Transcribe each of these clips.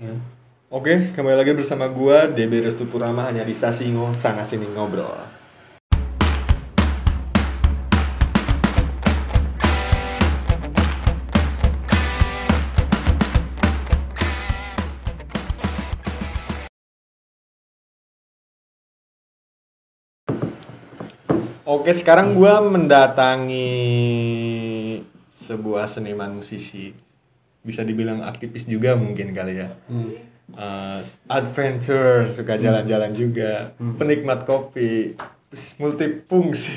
Ya. Oke, kembali lagi bersama gua DB Restu Purama hanya di Sasingo sana sini ngobrol. Oke, sekarang gua mendatangi sebuah seniman musisi. Bisa dibilang aktivis juga mungkin kali ya. Uh, adventure, suka jalan-jalan juga, penikmat kopi, multifungsi.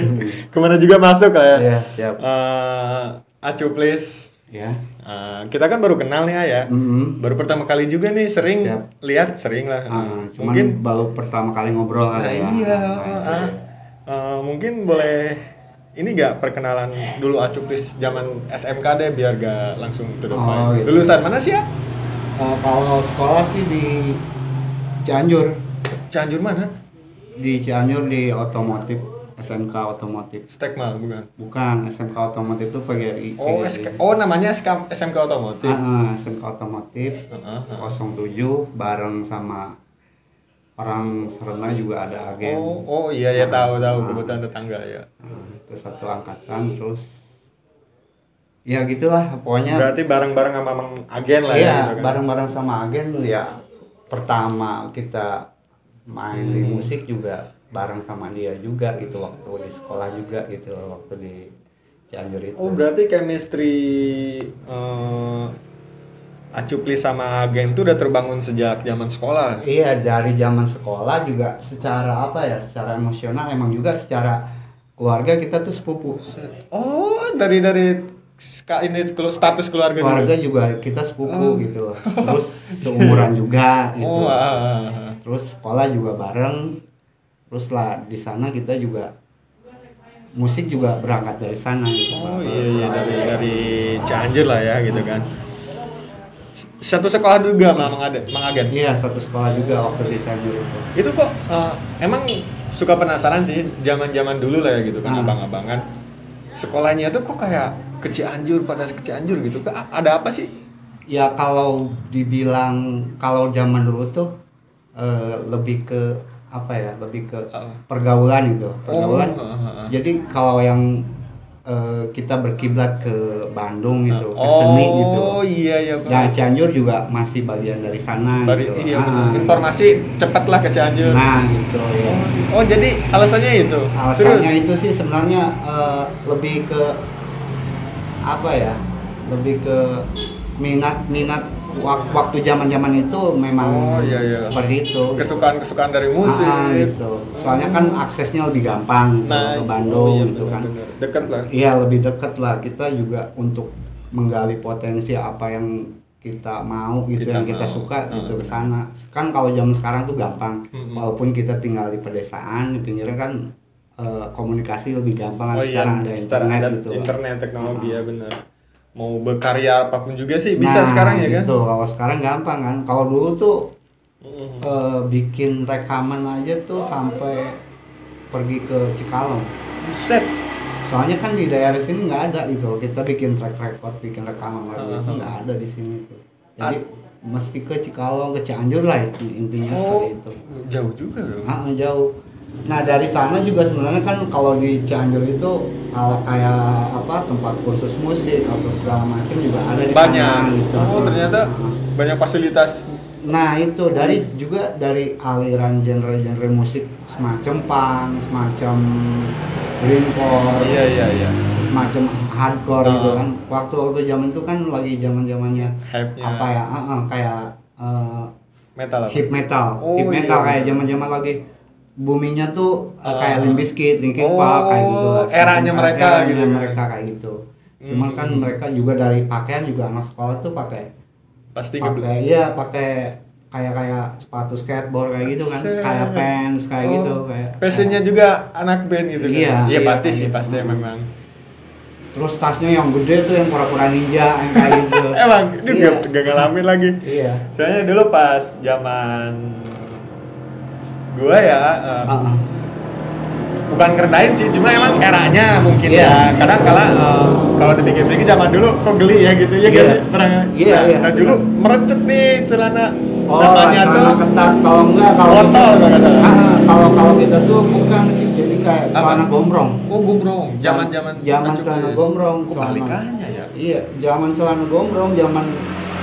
Ke mana juga masuk lah ya. Iya, siap. Uh, Acu please. Ya. Uh, kita kan baru kenal nih ya. Mm-mm. Baru pertama kali juga nih sering Siap. lihat sering lah. Ah, cuman mungkin baru pertama kali ngobrol Nah ya. iya, Nah, ah. dia. Eh, mungkin boleh ini gak perkenalan dulu Acuplis zaman SMK deh biar gak langsung to the Oh, gitu. Lulusan mana sih ya? Eh, kalau sekolah sih di Cianjur. Cianjur mana? Di Cianjur di otomotif SMK otomotif. Stekmal bukan? Bukan SMK otomotif itu PGRI. Oh, PGRI. SK, oh namanya SK, SMK otomotif. Ah, ah, SMK otomotif Heeh, heeh. 07 bareng sama orang Serena juga ada agen. Oh, oh iya ya tahu tahu Ah. kebetulan tetangga ya. Itu satu angkatan terus ya gitulah pokoknya Berarti bareng-bareng sama Mang agen lah ya. iya gitu kan? bareng-bareng sama agen ya pertama kita main di Hmm. musik juga bareng sama dia juga gitu waktu di sekolah juga gitu waktu di Cianjur itu Oh berarti chemistry eh Acuplis sama agen tuh udah terbangun sejak zaman sekolah. iya dari zaman sekolah juga secara apa ya secara emosional emang juga secara keluarga kita tuh sepupu Oh, dari dari ska- ini status keluarga, keluarga dulu. juga kita sepupu gitu loh terus seumuran juga gitu Oh, ah, ah, ah. terus sekolah juga bareng terus lah di sana kita juga musik juga berangkat dari sana gitu Oh iya iya dari dari Cianjur lah ya gitu kan. Satu sekolah juga Mang Aden, Mang Agen. iya satu sekolah juga waktu di Cianjur itu Itu kok eh, emang suka penasaran sih zaman-zaman dulu lah ya gitu kan Hmm. abang-abangan. Sekolahnya tuh kok kayak ke Cianjur pada ke Cianjur gitu. Ada apa sih? ya kalau dibilang kalau zaman dulu tuh eh, lebih ke apa ya lebih ke pergaulan gitu pergaulan Oh, ah, ah. jadi kalau yang eh, kita berkiblat ke Bandung gitu ke oh, seni gitu iya iya Pak. Ya Cianjur juga masih bagian dari sana Bari- gitu. iya, Ah, bener. Informasi cepat lah ke Cianjur. Nah gitu ya. Oh jadi alasannya itu? Alasannya itu sih sebenarnya eh, lebih ke apa ya? Lebih ke minat minat waktu zaman zaman itu memang Oh, iya, iya. seperti itu. kesukaan kesukaan dari musik. Ah, gitu. Soalnya kan aksesnya lebih gampang gitu, Nah, ke Bandung oh, iya, gitu kan. Deket lah. Iya lebih dekat lah kita juga untuk menggali potensi apa yang kita mau gitu Kita yang kita mau. suka gitu Hmm. ke sana. Kan kalau zaman sekarang tuh gampang. Mm-mm. Walaupun kita tinggal di pedesaan di pinggirnya kan eh, komunikasi lebih gampang Oh sekarang iya, ada sekarang internet ada gitu. internet teknologi Ah. ya benar. Mau berkarya apa pun juga sih bisa Nah, sekarang ya kan? gitu. Kalau sekarang gampang kan. Kalau dulu tuh Mm. eh, bikin rekaman aja tuh sampai pergi ke Cikalong. Buset. Soalnya kan di daerah sini nggak ada gitu. Kita bikin track record, bikin rekaman lagu itu Uh-huh. nggak ada di sini tuh. Jadi mesti ke Cikalong, ke Cianjur lah intinya Oh, seperti itu. jauh juga loh. Ah, jauh. Nah dari sana juga sebenarnya kan kalau di Cianjur itu kalau kayak apa tempat kursus musik atau segala macam juga ada di Banyak. sana gitu. Oh ternyata banyak fasilitas. Nah itu dari juga dari aliran genre-genre musik semacam punk, semacam greencore, Iya iya iya. semacam hardcore Ah. gitu kan. Waktu waktu zaman itu kan lagi zaman zamannya Hype-nya. apa ya? ah, ah, kayak eh, Metal hip metal, Oh, hip metal iya. kayak zaman zaman lagi boomingnya tuh Ah. kayak Limp Bizkit, Linkin Oh, Park kayak gitu lah. eranya mereka eranya gitu ya. mereka kayak gitu. Cuman kan Hmm. mereka juga dari pakaian juga anak sekolah tuh pakai Pasti pakai iya pakai kayak kayak sepatu skateboard kayak gitu kan Set. kayak pants kayak Oh, gitu kayak Fashionnya juga anak band gitu kan? Iya, Iya iya, pasti sih gitu. pasti memang. terus tasnya yang gede tuh yang pura-pura ninja yang kayak gitu Emang ini iya. gak, gak ngalamin lagi. iya Soalnya dulu pas zaman gua ya eh, Ah, ah. bukan ngerendahin sih cuma emang eranya mungkin Iya. ya kadang kala eh, kalau dipikir-pikir zaman dulu kok geli ya gitu ya Iya. guys pernah Iya, nah, iya. nah, dulu merecet nih celana Oh, celana tuh ketat kalau enggak kalau Botol, kita- kalau nggak salah. Ah, kalau kalau kita tuh bukan sih jadi kayak Apa? celana gombrong. oh gombrong zaman zaman celana gombrong, oh, kebalikannya ya Iya, zaman celana gombrong, zaman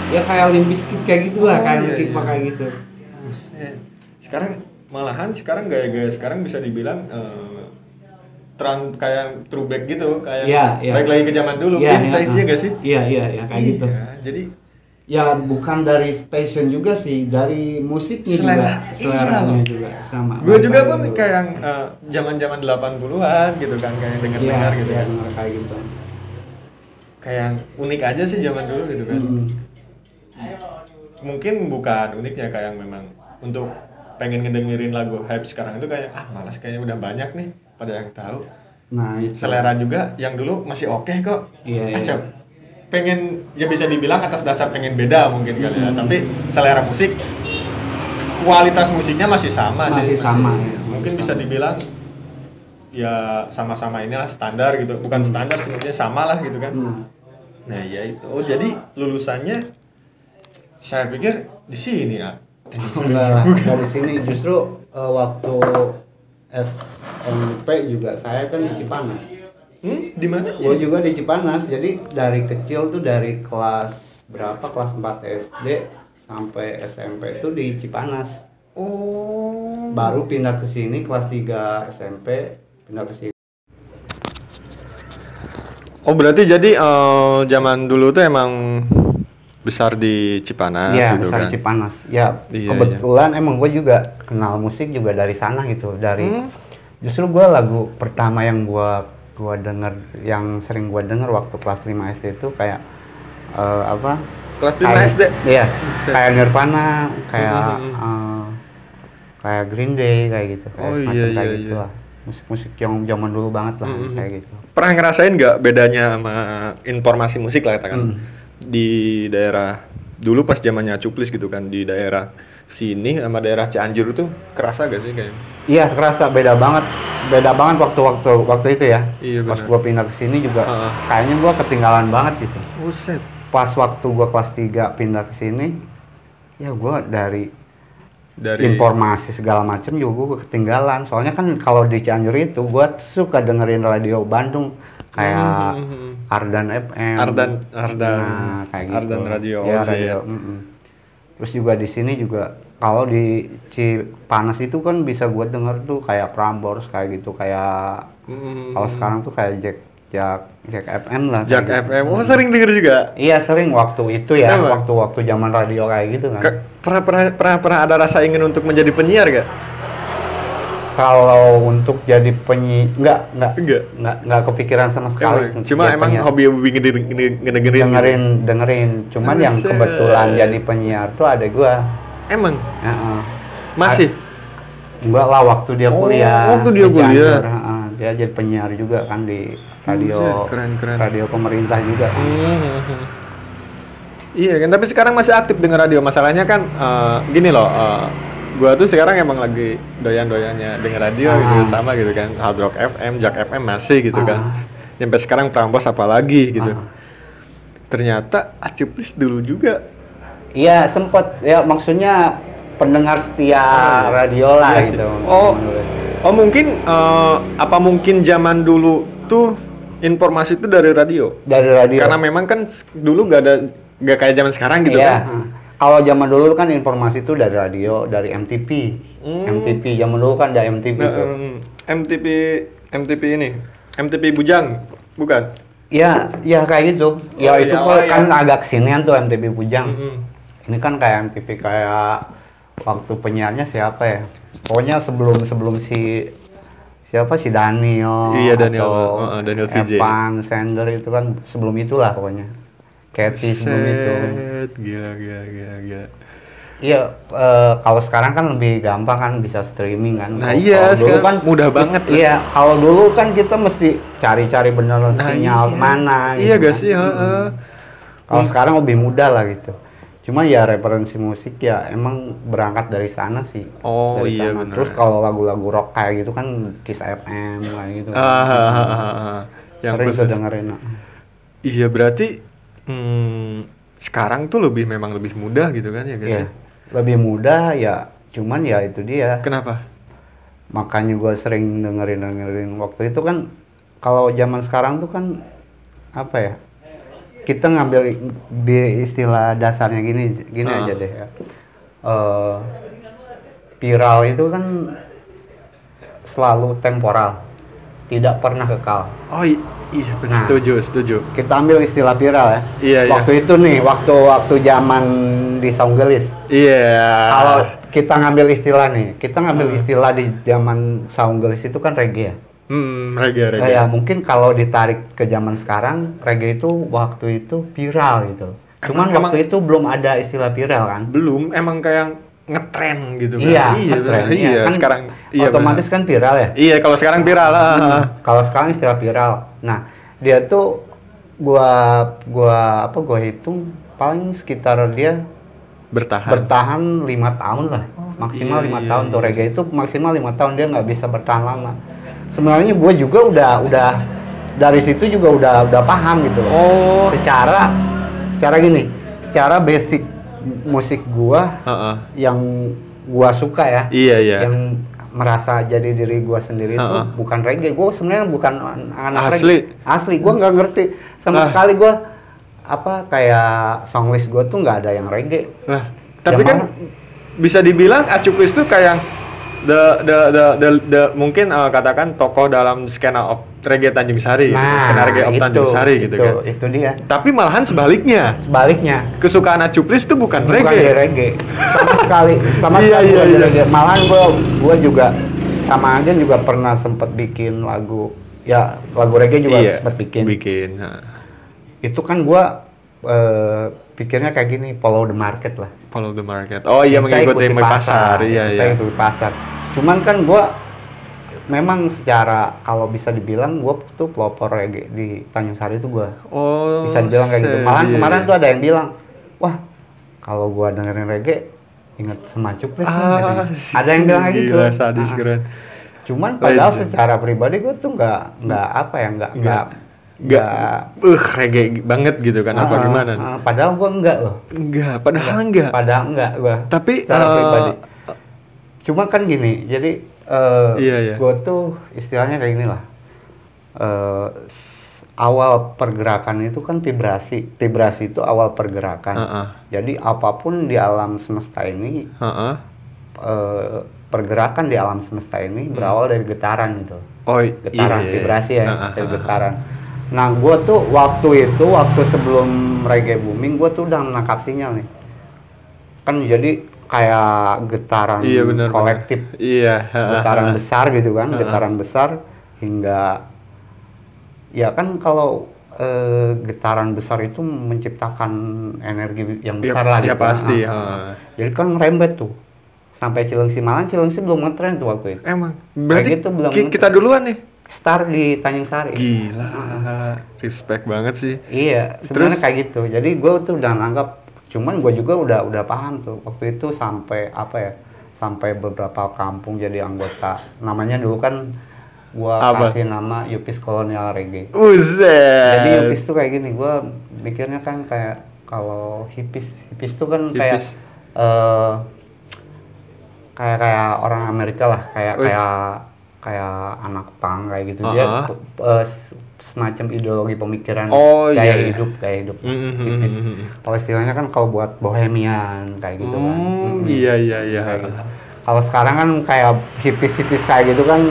ya kayak limp bizkit kayak gitulah, Oh, kayak iya, iya. Kayak gitu. Sekarang malahan sekarang gaya-gaya sekarang bisa dibilang eh, tran kayak throwback gitu kayak Iya, iya. balik lagi ke zaman dulu Iya, vintage iya, ya gak sih Iya, iya, ya kayak gitu. Iya, jadi Ya bukan dari passion juga sih, dari musiknya Selera, juga, seleranya iya. juga sama. gue juga pun dulu. kayak yang eh, zaman-zaman 80-an gitu kan kayak Iya, denger-dengar gitu iya, kan kayak gitu. kayak unik aja sih zaman dulu gitu kan Mm. mungkin bukan uniknya kayak yang memang untuk pengen ngedengerin lagu hype sekarang itu kayak ah malas kayaknya udah banyak nih pada yang tahu Nah, itu. selera juga yang dulu masih oke kok Iya, iya. Acap. pengen ya bisa dibilang atas dasar pengen beda mungkin kali ya Hmm. tapi selera musik kualitas musiknya masih sama sih Masih sama, ya. mungkin bisa dibilang ya sama-sama inilah standar gitu bukan standar sebenarnya sama lah gitu kan Hmm. nah ya itu oh jadi lulusannya saya pikir di sini ya Enggak dari sini. Justru eh, waktu SMP juga saya kan di Cipanas. hmm? Di mana? Gue juga di Cipanas, jadi dari kecil tuh dari kelas berapa? Kelas 4 SD sampai SMP itu di Cipanas. oh. Baru pindah ke sini kelas 3 SMP pindah ke sini. Oh berarti jadi eh, zaman dulu tuh emang besar di Cipanas Iya, gitu besar kan? Cipanas. Ya, Iya, kebetulan emang gue juga kenal musik juga dari sana gitu. Dari Hmm. justru gue lagu pertama yang gue gua denger yang sering gue denger waktu kelas 5 SD itu kayak eh, apa? Kelas 5 Kayak- SD? Iya, Buset. kayak Nirvana, kayak Hmm, eh, kayak Green Day kayak gitu, kayak Oh, semacam iya, kayak iya, gitu iya. lah. Musik-musik yang zaman dulu banget lah Hmm, hmm. kayak gitu. Pernah ngerasain nggak bedanya sama informasi musik lah katakan Hmm. Di daerah dulu pas zamannya Cuplis gitu kan di daerah sini sama daerah Cianjur tuh kerasa gak sih kayak? Iya, kerasa beda banget. Beda banget waktu-waktu waktu itu ya. Iya, Pas gua pindah ke sini juga Heeh. kayaknya gua ketinggalan banget gitu. Buset. Pas waktu gua kelas 3 pindah ke sini ya gua dari, Dari informasi segala macam juga gua ketinggalan. Soalnya kan kalau di Cianjur itu gua suka dengerin radio Bandung kayak Hmm, hmm, hmm. Ardan FM. Ardan Ardan Nah, kayak gitu. Ardan Radio Ya, OZ. radio. mm-mm. Terus juga di sini juga kalau di Cipanas itu kan bisa gue denger tuh kayak Prambors kayak gitu kayak Hmm. kalau sekarang tuh kayak Jack Jack Jack FM lah. Jack gitu. FM. Oh sering denger juga. Iya sering waktu itu ya, Emang? waktu waktu zaman radio kayak gitu kan. Pernah, pernah pernah pernah ada rasa ingin untuk menjadi penyiar gak? Kalau untuk jadi penyi enggak enggak Enggak. enggak enggak kepikiran sama sekali. Emang? Cuma emang penyiar. hobi hobi ngedengerin ngedengerin. gitu? dengerin dengerin. Cuman yang Buset. kebetulan jadi penyiar tuh ada gua. Emang Heeh. masih. Enggak lah waktu dia Oh, kuliah. waktu dia di kuliah. heeh. dia jadi penyiar juga kan di radio keren, keren. radio pemerintah juga. kan. Hmm. Iya kan, tapi sekarang masih aktif denger radio. Masalahnya kan eh, gini loh, eh, gua tuh sekarang emang lagi doyan-doyannya denger radio gitu Ah. sama gitu kan. Hard Rock FM, Jack FM masih gitu kan. Ah. Sampai sekarang Prambos apalagi gitu. Ah. Ternyata Aciplis dulu juga. Iya sempet ya maksudnya pendengar setia Ah, iya. radio lah Iya gitu. Oh, oh mungkin eh, apa mungkin zaman dulu tuh informasi itu dari radio? dari radio. Karena memang kan dulu gak ada gak kayak zaman sekarang gitu Iya, kan. Kalau zaman dulu kan informasi itu dari radio, dari MTV. Hmm. MTV zaman dulu kan ada MTV Nah, em, MTP MTP ini MTP Bujang bukan Iya, ya kayak gitu. Ya Oh, itu oh, iya. kan agak kesinian tuh MTV Bujang. Mm-mm. Ini kan kayak MTV kayak waktu penyiarnya siapa ya? Pokoknya sebelum sebelum si siapa si Daniel Iya, Daniel. atau oh, Daniel VJ. Evan Sender itu kan sebelum itulah pokoknya. Kathy sebelum itu. Gila gila gila gila Iya, eh, kalau sekarang kan lebih gampang kan bisa streaming kan. Nah, iya, kalau dulu sekarang mudah banget. Iya, kalau dulu kan kita mesti cari-cari bener Nah, sinyal iya. mana. iya gitu gak kan. sih heeh. Kalau sekarang lebih mudah lah gitu. Cuma ya referensi musik ya emang berangkat dari sana sih. Oh, Dari iya sana. bener. Terus kalau lagu-lagu rock kayak gitu kan Kiss FM kayak gitu. Ah, ah, ah, ah, ah. yang Sering khusus. dengerin. Iya berarti hmm, sekarang tuh lebih memang lebih mudah gitu kan ya guys Iya. ya? Lebih mudah ya, cuman ya itu dia. Kenapa? Makanya gue sering dengerin dengerin waktu itu kan kalau zaman sekarang tuh kan apa ya? Kita ngambil istilah dasarnya gini gini Ah. aja deh ya. Eh, viral itu kan selalu temporal, tidak pernah kekal. Oh iya benar Nah. setuju setuju. Kita ambil istilah viral ya. Iya, iya. waktu itu nih, waktu waktu zaman di Saunggelis. Iya. Kalau kita ngambil istilah nih, kita ngambil Hmm. istilah di zaman Saunggelis itu kan reggae ya. hmm, reggae reggae. Ya mungkin kalau ditarik ke zaman sekarang, reggae itu waktu itu viral gitu. Cuman Emang- waktu itu belum ada istilah viral kan. Belum emang kayak ngetren gitu kan. Iya, iya, ngetren. benar. iya, kan sekarang iya otomatis benar. kan viral ya. Iya, kalau sekarang viral lah. Hmm, Kalau sekarang istilah viral. Nah, dia tuh gua gua apa gua hitung paling sekitar dia Bertahan. bertahan lima tahun lah maksimal iya, lima iya, tahun tuh iya. reggae itu maksimal lima tahun dia nggak bisa bertahan lama sebenarnya gue juga udah udah dari situ juga udah udah paham gitu loh Oh. secara secara gini secara basic musik gua Heeh. yang gua suka ya Iya, iya. yang merasa jadi diri gua sendiri itu Ha-ha. bukan reggae gue sebenarnya bukan an- anak Asli? reggae asli gua nggak ngerti sama Ah. sekali gua apa kayak songlist gua tuh nggak ada yang reggae Nah, tapi Yang kan mana? bisa dibilang Acuplis tuh kayak the the the the, the- mungkin uh, katakan tokoh dalam skena of reggae Tanjung Sari, gitu. skena reggae of itu, Tanjung Sari gitu itu, kan. Itu dia. Tapi malahan sebaliknya, Sebaliknya, kesukaan Acuplis tuh bukan, bukan reggae. di reggae. Sama sekali, sama Iya, sekali iya, iya. reggae. Malahan gua gua juga sama Agen juga pernah sempet bikin lagu ya lagu reggae juga Iya, sempet bikin. Bikin. ha. Itu kan gua eh, pikirnya kayak gini, follow the market lah. Follow the market. Oh iya Kita mengikuti ikuti pasar. Iya kita iya. ikuti pasar. Cuman kan gua memang secara kalau bisa dibilang gua tuh pelopor reggae di Tanjung Sari itu gua. Oh. bisa dibilang kayak gitu. Malahan iya, kemarin iya. tuh ada yang bilang, wah kalau gua dengerin reggae inget Cuplis nih," Ah, katanya. Ada yang bilang kayak gitu. Sadis Ah. keren. Cuman padahal Legend. secara pribadi gua tuh nggak nggak apa ya nggak nggak Enggak, uh, reggae banget gitu kan, apa Ah, gimana? ah, padahal gua enggak loh. Enggak, padahal enggak. Padahal enggak gua. Tapi, secara eh, pribadi. Cuma kan gini, jadi eh Iya, iya. gua tuh istilahnya kayak gini lah. S- awal pergerakan itu kan vibrasi. Vibrasi itu awal pergerakan. Heeh. Jadi apa pun di alam semesta ini Heeh. eh, pergerakan di alam semesta ini berawal dari getaran gitu. Oh, Getaran, iya, iya. vibrasi ya, Heeh, dari heeh. getaran. Nah, gua tuh waktu itu, waktu sebelum reggae booming, gua tuh udah menangkap sinyal nih. Kan jadi kayak getaran Iya benar. kolektif, Iya. getaran besar gitu kan, getaran besar hingga ya kan kalau eh, getaran besar itu menciptakan energi yang Ya, besar lah ya gitu. pasti. Nah, heeh. Jadi kan rembet tuh sampai Cilengsi Malang, Cilengsi belum ngetren tuh waktu itu. Emang. Berarti gitu belum kita duluan nih. Start di Tanjung Sari. Gila. Respect banget sih. Iya, sebenarnya kayak gitu. Jadi gue tuh udah nganggap, cuman gue juga udah udah paham tuh waktu itu sampai apa ya, sampai beberapa kampung jadi anggota. Namanya dulu kan gue Apa? kasih nama Yupis Kolonial Reggae. Uzet. Jadi Yupis tuh kayak gini, gue mikirnya kan kayak kalau hipis, hipis tuh kan kayak Hippies. eh kayak kayak orang Amerika lah, kayak Wis. kayak kayak anak pang kayak gitu dia Uh-huh. p- eh, s- semacam ideologi pemikiran Oh, gaya iya, iya. hidup gaya hidup Mm, mm, hipis. mm, mm. Kalau istilahnya kan kalau buat bohemian kayak gitu kan. Hmm, iya iya iya. Kayak gitu. Kalau sekarang kan kayak hipis-hipis kayak gitu kan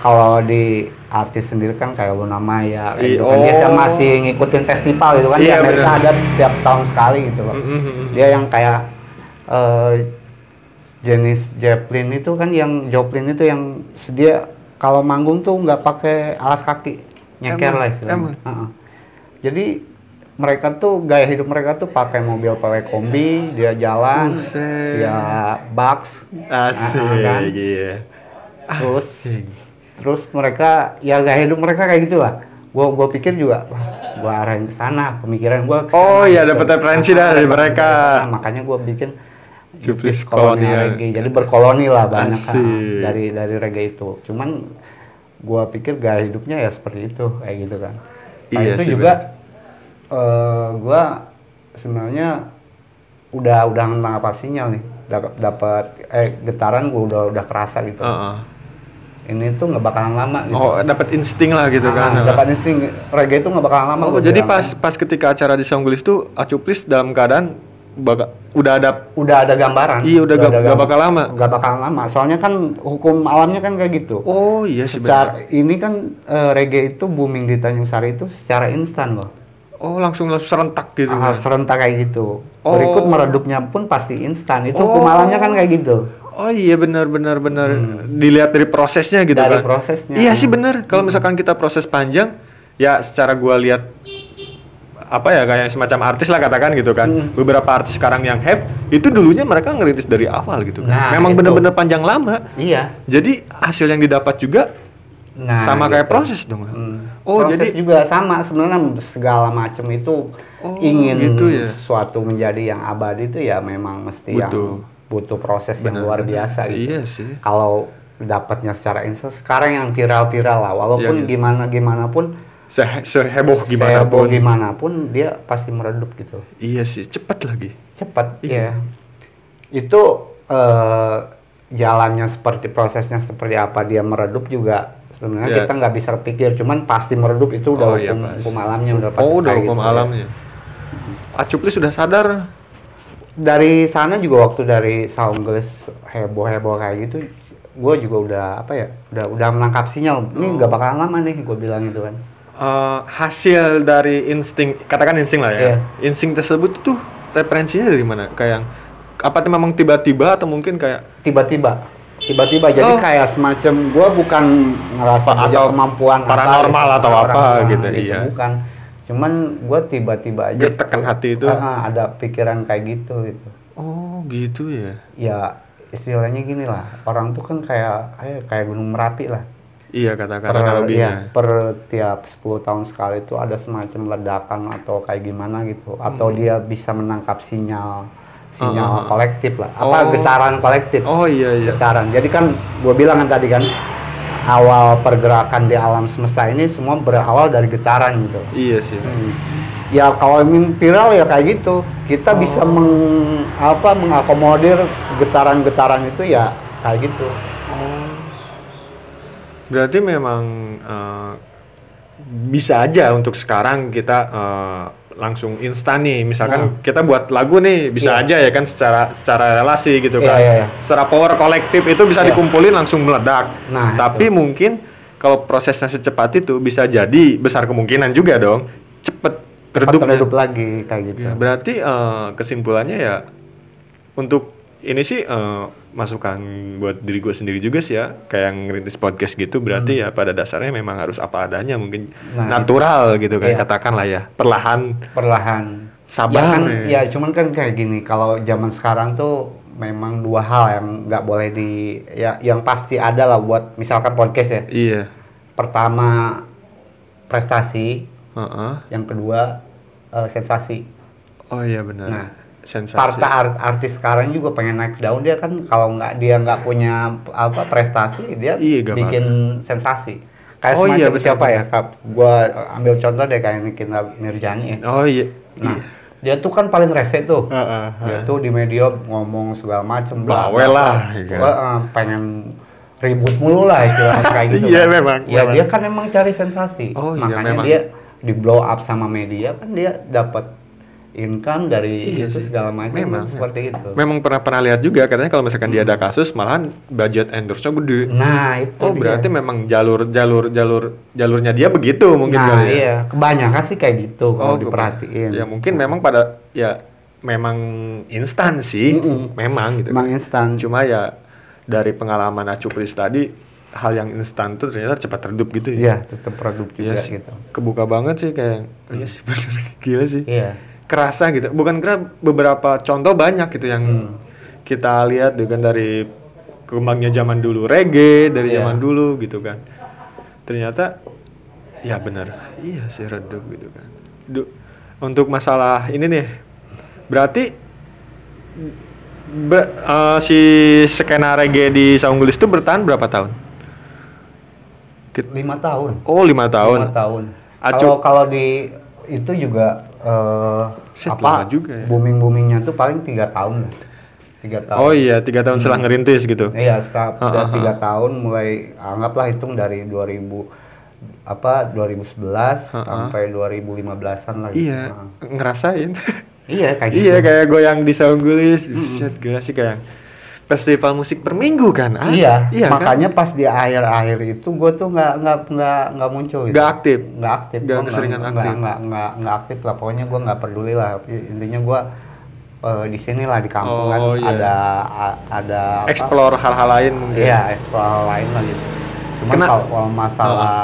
kalau di artis sendiri kan kayak Luna Maya kayak I- gitu kan dia oh. masih ngikutin festival gitu kan di Iya, Amerika bener. ada setiap tahun sekali gitu loh. Mm, mm, mm. Dia yang kayak eh, jenis Joplin itu kan yang Joplin itu yang dia kalau manggung tuh nggak pakai alas kaki nyeker lah istilahnya. Emang? Heeh. Jadi mereka tuh gaya hidup mereka tuh pakai mobil pakai kombi dia jalan Buset. ya box Asik, Ah, kan? iya. terus terus mereka ya gaya hidup mereka kayak gitulah gua gua pikir juga wah gua arahin ke sana pemikiran gua ke sana Oh, iya, gitu. dapat referensi dah dari mereka. makanya gua bikin Cuplis kolonial. Kolonial. reggae jadi berkoloni lah banyak kan dari dari reggae itu. Cuman gua pikir gaya hidupnya ya seperti itu kayak gitu kan. Nah Iya itu sih, juga eh gua sebenarnya udah udah menangkap sinyal nih. Dapat dapat eh getaran gua udah udah kerasa gitu. Heeh. ini tuh nggak bakalan lama gitu. Oh, dapat insting lah gitu Ah, kan. dapat insting. Reggae itu nggak bakalan lama Oh, jadi bilang. pas pas ketika acara di Songgulis tuh Acuplis dalam keadaan baka, udah ada udah ada gambaran Iya, udah gak- ada gak bakal lama. nggak bakalan lama soalnya kan hukum alamnya kan kayak gitu Oh, iya sih secara ini kan eh, reggae itu booming di Tanjung Sari itu secara instan loh Oh, langsung langsung serentak gitu. harus serentak kayak gitu Oh. berikut meredupnya pun pasti instan itu Oh. hukum alamnya kan kayak gitu Oh iya benar benar benar dilihat dari prosesnya gitu Hmm. Dari kan. prosesnya. Iya sih benar. Kalau misalkan kita proses panjang ya secara gua lihat apa ya kayak semacam artis lah katakan gitu kan. Hmm. Beberapa artis sekarang yang hype itu dulunya mereka ngerintis dari awal gitu kan. Nah, Memang itu. benar-benar panjang lama. iya Jadi hasil yang didapat juga nah sama kayak gitu. proses dong. Hmm. Oh, proses jadi juga sama sebenarnya segala macam itu Oh, ingin gitu ya. sesuatu menjadi yang abadi itu ya memang mesti Butuh. yang butuh proses yang Benar, luar benar. biasa gitu. Iya sih. Kalau dapatnya secara instan sekarang yang viral-viral lah walaupun Iya, iya. gimana gimana pun Se- seheboh gimana seheboh pun. gimana pun dia pasti meredup gitu. Iya sih, cepet lagi. Cepat Iya. ya. Itu eh, jalannya seperti prosesnya seperti apa dia meredup juga sebenarnya Iya. kita nggak bisa pikir cuman pasti meredup itu udah Oh, iya, hukum, pasti. hukum alamnya udah pasti Oh, udah hukum gitu ya. alamnya. Acuplis sudah sadar dari sana juga waktu dari Soundglass heboh-heboh kayak gitu gue juga udah apa ya udah udah menangkap sinyal ini Oh. nggak bakalan lama nih gue bilang gitu kan eh, hasil dari insting katakan insting lah ya. Iya. insting tersebut tuh referensinya dari mana? Kayak apa tuh memang tiba-tiba atau mungkin kayak tiba-tiba. Tiba-tiba. Jadi Oh. kayak semacam gue bukan ngerasa Apa, atau kemampuan paranormal atau apa paranormal gitu, iya. bukan. Cuman gue tiba-tiba aja Gertekan hati itu? Ah, ada pikiran kayak gitu gitu. Oh gitu ya. Ya istilahnya gini lah. Orang tuh kan kayak kayak kayak gunung merapi lah iya katakan per, analoginya iya, per tiap 10 tahun sekali itu ada semacam ledakan atau kayak gimana gitu atau dia bisa menangkap sinyal sinyal Hmm. Ah, ah, ah. kolektif lah apa Oh. getaran kolektif oh iya iya getaran jadi kan gue bilang kan tadi kan awal pergerakan di alam semesta ini semua berawal dari getaran gitu iya sih Hmm. ya kalau viral ya kayak gitu kita Oh. bisa meng apa mengakomodir getaran-getaran itu ya kayak gitu berarti memang eh, bisa aja untuk sekarang kita eh, langsung instan nih misalkan Nah. kita buat lagu nih bisa Iya. aja ya kan secara secara relasi gitu Iya, kan iya, iya. secara power kolektif itu bisa Iya. dikumpulin langsung meledak Nah, tapi mungkin kalau prosesnya secepat itu bisa jadi besar kemungkinan juga dong cepet redup lagi kayak gitu Ya, berarti eh, kesimpulannya ya untuk ini sih eh, masukan buat diri gue sendiri juga sih ya. Kayak yang ngerintis podcast gitu berarti ya pada dasarnya memang harus apa adanya mungkin Hmm. Nah, natural gitu kan Iya. katakanlah ya. Perlahan. Perlahan. Sabar. Ya, kan, ya. ya cuman kan kayak gini kalau zaman sekarang tuh memang dua hal yang nggak boleh di ya yang pasti ada lah buat misalkan podcast ya. Iya. Pertama prestasi. Heeh. yang kedua eh, sensasi. Oh iya benar. Nah, sensasi Parta art- artis sekarang juga pengen naik daun dia kan kalau nggak dia nggak punya apa prestasi dia Iya, bikin sensasi kayak Oh, semacam iya, siapa ya kap gua ambil contoh deh kayak Nikita Mirjani ya oh iya nah dia tuh kan paling rese tuh Heeh, dia heeh. tuh di media ngomong segala macem Bawel lah, bla. ya kan. Gua, eh, pengen ribut mulu lah istilahnya kayak gitu Iya, kan. memang, ya memang. dia kan emang cari sensasi Oh, iya, makanya memang. dia di blow up sama media kan dia dapat income dari Iya itu sih. segala macam Memang, seperti itu memang pernah pernah lihat juga katanya kalau misalkan dia ada kasus malahan budget endorse-nya gede nah itu Oh dia. berarti memang jalur jalur jalur jalurnya dia begitu mungkin nah kali ya. iya kebanyakan sih kayak gitu Oh, kalau diperhatiin Ya mungkin memang pada ya memang instan sih, Mm-mm. memang gitu. emang instan Cuma ya dari pengalaman Acupris tadi hal yang instan tuh ternyata cepat redup gitu ya. iya tetap produk Iya juga sih. gitu Kebuka banget sih kayak oh iya sih bener gila sih. iya Kerasa gitu. Bukan kira beberapa contoh banyak gitu yang Hmm. kita lihat dengan dari kembangnya zaman dulu reggae dari Iya. zaman dulu gitu kan. Ternyata ya benar iya sih redup gitu kan Du- untuk masalah ini nih berarti ber- eh, si skena reggae di Saunggulis itu bertahan berapa tahun lima tahun oh lima tahun lima tahun kalau kalau di itu juga eh, Set, lama apa juga ya. booming boomingnya tuh paling tiga tahun lah tiga tahun oh iya tiga tahun setelah ngerintis gitu Iya, setelah Ah, ah, tiga tahun mulai anggaplah hitung dari 2000 apa 2011 Ah, ah. sampai 2015-an lah. gitu. iya Ah. ngerasain Iya kayak gitu. iya kayak goyang di Saunggulis Buset, gila sih kayak festival musik per minggu kan ah? Iya, iya kan? makanya pas di akhir-akhir itu gue tuh nggak nggak nggak nggak muncul. gitu. Nggak aktif? Nggak aktif. Nggak Gua keseringan nggak- aktif? Nggak nggak nggak aktif lah. Pokoknya gue nggak peduli lah. Intinya gue eh, di sini lah di kampung kan Oh, iya. ada a- ada explore hal-hal lain mungkin Iya, explore hal lain lah gitu. Cuman kalau, kalau masalah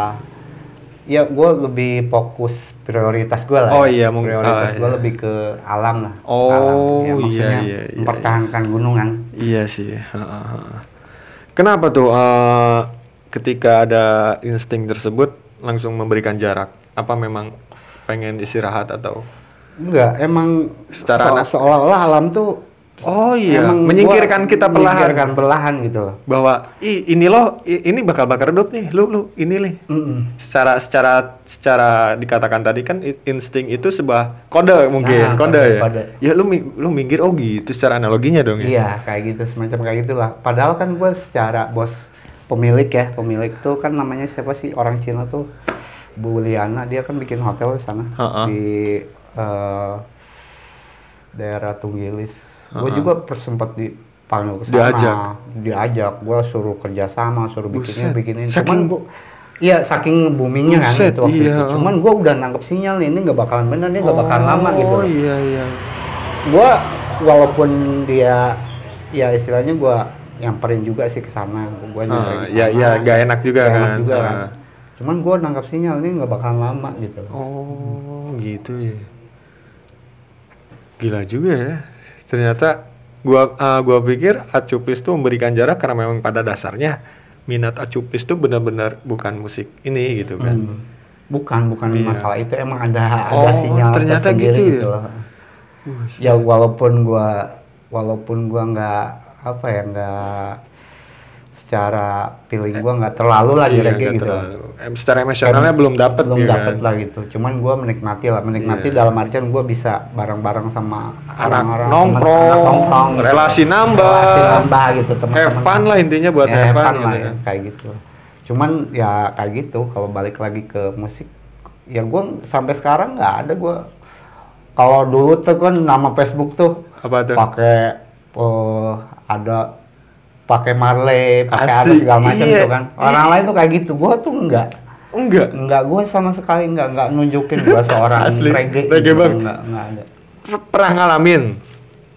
ya gue lebih fokus prioritas gue lah. Oh ya. iya, mungkin- prioritas ah, gue iya. lebih ke alam lah. Oh, alam. Ya, iya, maksudnya iya, iya, mempertahankan gunungan. Iya sih. ha. Kenapa tuh eh, ketika ada insting tersebut langsung memberikan jarak? Apa memang pengen istirahat atau? Enggak, emang Secara se- seolah-olah alam tuh Oh iya, emang menyingkirkan kita perlahan. menyingkirkan perlahan gitu loh. Bahwa "Ih, ini loh, ini bakal bakar redup nih, lu lu ini nih. Mm-mm. Secara secara secara dikatakan tadi kan insting itu sebuah kode mungkin, Nah, kode, kode, ya. kode. Ya lu lu minggir oh gitu secara analoginya dong ya. Iya, kayak gitu semacam kayak gitulah. Padahal kan gue secara bos pemilik ya, pemilik tuh kan namanya siapa sih orang Cina tuh Bu Liana, dia kan bikin hotel di sana Ha-ha. di eh, daerah Tunggilis. Gue juga sempat dipanggil ke sana, Diajak? diajak. Gue suruh kerjasama, suruh bikinin, Buset. bikinin. Saking- Cuman gua, Iya, saking boomingnya kan Buset, itu waktu iya. itu. Cuman gue udah nangkep sinyal nih, ini nggak bakalan bener, ini nggak bakalan lama gitu. Oh iya iya. Gua walaupun dia ya istilahnya gua nyamperin juga sih ke sana gua nyamperin Ah, ke ya, ya, nggak enak juga enak kan. juga Ah. kan. cuman gua nangkap sinyal ini nggak bakalan lama gitu Oh, gitu ya. Gila juga ya. Ternyata gua ah, gua pikir Acupis tuh memberikan jarak karena memang pada dasarnya minat Acupis tuh benar-benar bukan musik ini gitu kan. Hmm. bukan bukan Iya. masalah itu emang ada Oh, ada sinyal ternyata tersendiri gitu ya? gitu loh. Ya walaupun gua walaupun gua nggak apa ya nggak secara feeling gua nggak terlalu lah di Iya, reggae gitu terlalu. Em, secara emosionalnya belum dapet belum gitu dapet kan. lah gitu cuman gua menikmati lah menikmati Iya. dalam artian gua bisa bareng-bareng sama Anak orang-orang nongkrong, temen- anak nongkrong gitu. relasi nambah. relasi nambah gitu teman-teman fun lah intinya buat ya, fun gitu lah kan. ya, kayak gitu cuman ya kayak gitu kalau balik lagi ke musik ya gua sampai sekarang nggak ada gua kalau dulu tuh kan nama Facebook tuh Apa tuh? pakai eh, ada pakai Marley, pakai apa segala macam iya. tuh kan. Orang lain tuh kayak gitu. Gua tuh enggak. Enggak. Enggak, gua sama sekali enggak enggak nunjukin gua seorang Asli, reggae. reggae gitu. Enggak, enggak ada. Per- pernah ngalamin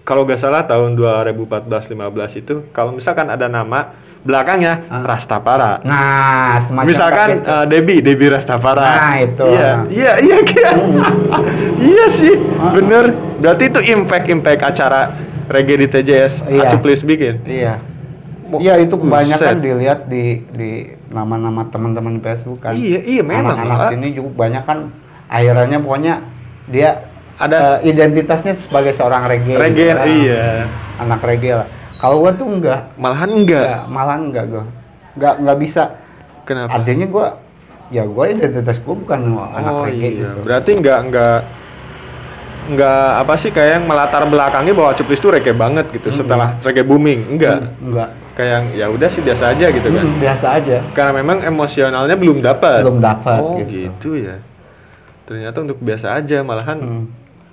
kalau gak salah tahun 2014-15 itu kalau misalkan ada nama belakangnya Ah. Rastafara Nah, semacam misalkan kayak gitu. eh, Debbie Debbie Rastafara Nah, itu. iya iya iya iya iya sih Ah. bener berarti itu impact impact acara reggae di TJS Iya. Acu please bikin Iya. Iya itu kebanyakan Buset. dilihat di di nama-nama teman-teman Facebook kan. Iya, iya, memang, Anak-anak Pak. sini juga banyak kan akhirnya pokoknya dia Ada eh, identitasnya sebagai seorang reggae. reggae gitu kan. iya Anak reggae lah. Kalau gua tuh enggak, malahan enggak enggak malah enggak gua. Enggak enggak bisa. kenapa Artinya gua ya gua identitas gua bukan anak oh reggae iya gitu. berarti enggak enggak enggak apa sih kayak yang melatar belakangi bahwa Acu please itu reggae banget gitu Mm-mm. setelah reggae booming enggak Enggak. Kayak yang ya udah sih biasa aja gitu kan biasa aja. karena memang emosionalnya belum dapat Belum dapat oh gitu. gitu. ya ternyata untuk biasa aja malahan Hmm.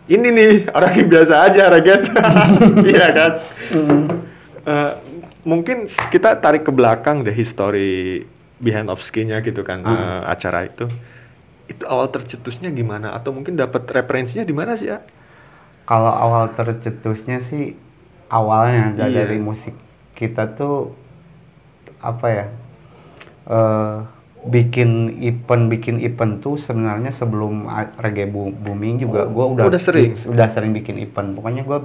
ini nih orang yang biasa aja Raget iya kan Mm. Eh, mungkin kita tarik ke belakang deh history behind of skin-nya gitu kan Ah. eh, acara itu itu awal tercetusnya gimana atau mungkin dapat referensinya di mana sih ya Kalau awal tercetusnya sih awalnya Iya. dari musik kita tuh apa ya eh bikin event bikin event tuh sebenarnya sebelum reggae bo- booming juga Oh, gua udah udah sering? bi- udah sering bikin event pokoknya gua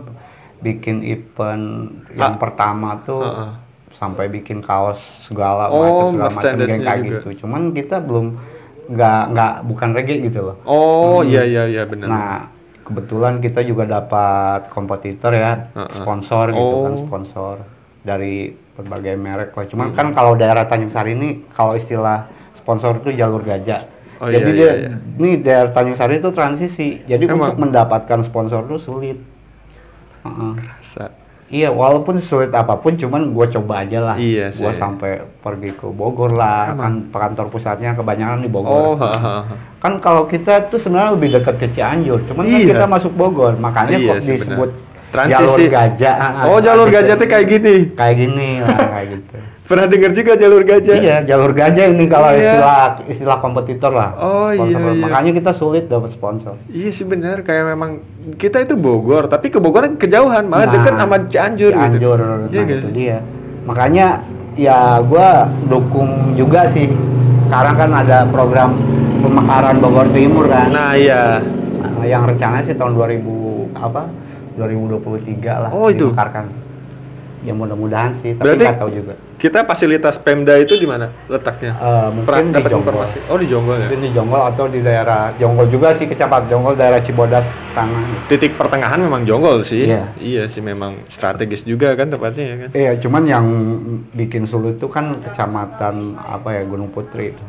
bikin event yang Ah. pertama tuh Heeh. sampai bikin kaos segala Oh, macam segala macam kayak juga. gitu cuman kita belum nggak nggak bukan reggae gitu loh. Oh, iya iya iya benar. Nah, kebetulan kita juga dapat kompetitor ya, Heeh. sponsor gitu kan, Oh. sponsor dari berbagai merek lah. Cuman kan kalau daerah Tanjung Sari ini kalau istilah sponsor itu jalur gajah. Oh, Jadi iya, dia iya, iya. ini daerah Tanjung Sari itu transisi. Jadi Emang? untuk mendapatkan sponsor itu sulit. Heeh. Rasa. Iya, walaupun sulit apa pun, cuman gue coba aja lah. Iya Gue sampai pergi ke Bogor lah, kan kantor pusatnya kebanyakan di Bogor. Oh, ha, ha, ha. Kan kalau kita tuh sebenarnya lebih dekat ke Cianjur, cuman kan Iya. kita masuk Bogor, makanya Iya kok disebut benar. Transisi. jalur gajah. Ah, ah, Oh, jalur gajah tuh kayak gini. Kayak gini lah, kayak gitu. Pernah dengar juga jalur gajah? Iya, jalur gajah ini kalau Iya. istilah istilah kompetitor lah. Oh, iya, iya. Makanya kita sulit dapat sponsor. Iya sih benar, kayak memang kita itu Bogor, tapi ke Bogor kejauhan, malah Nah, deket sama Cianjur, Cianjur, gitu. nah Iya itu dia. Makanya ya gua dukung juga sih. Sekarang kan ada program pemekaran Bogor Timur kan. Nah, iya. Nah, yang rencana sih tahun 2000 apa? 2023 lah Oh, itu. dimekarkan. Ya mudah-mudahan sih, tapi Berarti- tahu juga. Kita fasilitas Pemda itu di mana letaknya? Eh, mungkin di Jonggol. informasi? Oh, di Jonggol ya. Mungkin di Jonggol atau di daerah Jonggol juga sih kecamatan Jonggol daerah Cibodas sana. Titik pertengahan memang Jonggol sih. Iya. Iya sih memang strategis juga kan tempatnya ya kan. Iya, cuman yang bikin sulit itu kan kecamatan apa ya Gunung Putri itu.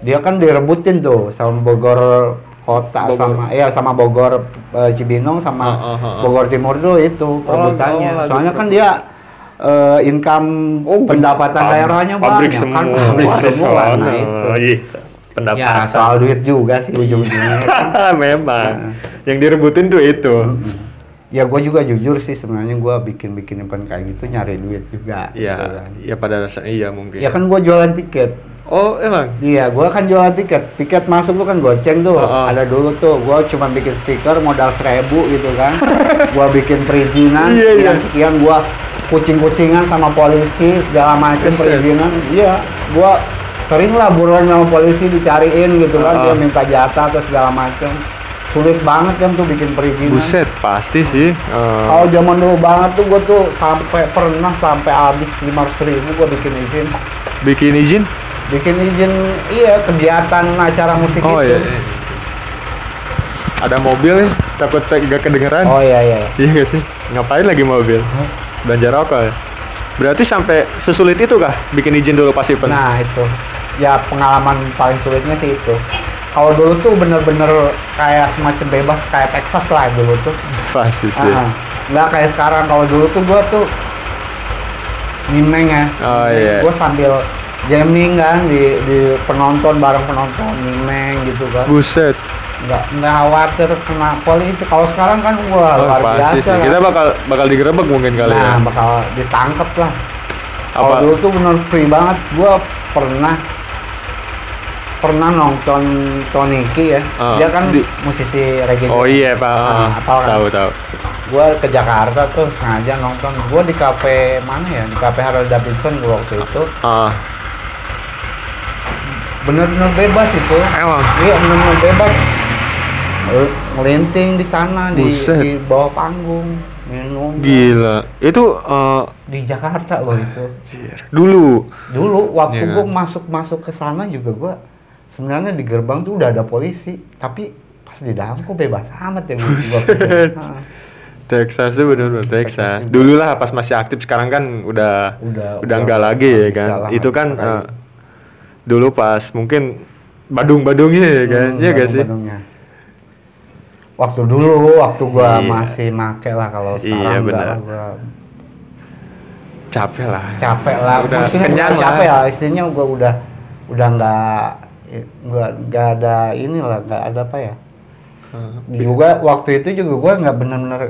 Dia kan direbutin tuh sama Bogor kota Bogor. sama iya sama Bogor eh, Cibinong sama ah, ah, ah. Bogor Timur tuh itu perebutannya. oh, lagi Soalnya kan dia eh, income Oh, pendapatan pab- daerahnya pabrik banyak semua. kan pabrik semua sono. nah itu. Iya. Pendapatan. Ya soal duit juga sih ujung-ujungnya. memang. Nah. Yang direbutin tuh itu. ya gue juga jujur sih sebenarnya gue bikin-bikin event kayak gitu nyari duit juga. gitu Iya, kan. ya pada dasarnya iya mungkin. Ya kan gue jualan tiket. Oh, emang. Iya, gua kan jualan tiket. Tiket masuk tuh kan goceng tuh. Heeh. Ada dulu tuh, gua cuma bikin stiker modal seribu gitu kan. gua bikin perizinan Iya, iya. sekian sekian, gua kucing-kucingan sama polisi segala macam Buset. perizinan. Iya, gua sering lah buruan sama polisi dicariin gitu kan, Heeh. dia minta jatah atau segala macam. Sulit banget kan tuh bikin perizinan. Buset, pasti sih. Eh, Kalau zaman dulu banget tuh gua tuh sampai pernah sampai habis lima ribu gua bikin izin. bikin izin? Bikin izin iya kegiatan acara musik Oh itu. iya, iya. Ada mobil nih, takut gak kedengeran. Oh iya iya. Iya gak sih? Ngapain lagi mobil? Belanja rokok ya? Berarti sampai sesulit itu kah bikin izin dulu pas event? Nah itu ya pengalaman paling sulitnya sih itu. Kalau dulu tuh bener-bener kayak semacam bebas kayak Texas lah dulu tuh. Pasti sih. Ah, nggak kayak sekarang. Kalau dulu tuh gua tuh nyimeng ya. Oh, iya. Gua sambil jamming kan di, di penonton bareng penonton nyimeng gitu kan. Buset. Nggak nggak khawatir kena polisi. Kalau sekarang kan gua Oh, luar pasti biasa. sih. kan. Kita bakal bakal digerebek mungkin kali nah, ya. bakal ditangkep lah. Kalau dulu tuh bener free banget, gua pernah pernah nonton Toniki ya. Ah, Dia kan di- musisi reggae. Oh iya, Pak. Nah, hafal kan? tahu tahu. Gua ke Jakarta tuh sengaja nonton. Gua di kafe mana ya? Di kafe Harold Davidson gua waktu itu. Ah, Bener-bener bebas itu. emang. Iya, bener-bener bebas. Ngel- Ngelinting di sana di, Buset. di bawah panggung minum Gila. Itu eh, di Jakarta loh itu. dulu. Dulu waktu Iya gua kan? masuk masuk ke sana juga gua sebenarnya di gerbang tuh udah ada polisi, tapi pas di dalam kok bebas amat ya Buset. Texas tuh bener-bener Texas. Texas. Dulu lah pas masih aktif sekarang kan udah Udah- udah udah enggak lagi ya kan. Itu kan eh, dulu pas mungkin Badung-badungnya ya kan. hmm, Iya gak sih? Waktu dulu, waktu gua Iya. masih make lah kalau Iya, sekarang lah gua Capek lah. capek lah. Udah Maksudnya kenyang lah. capek ya, istilahnya gua udah udah nggak nggak nggak ada inilah nggak ada apa ya Eh, juga waktu itu juga gua nggak benar-benar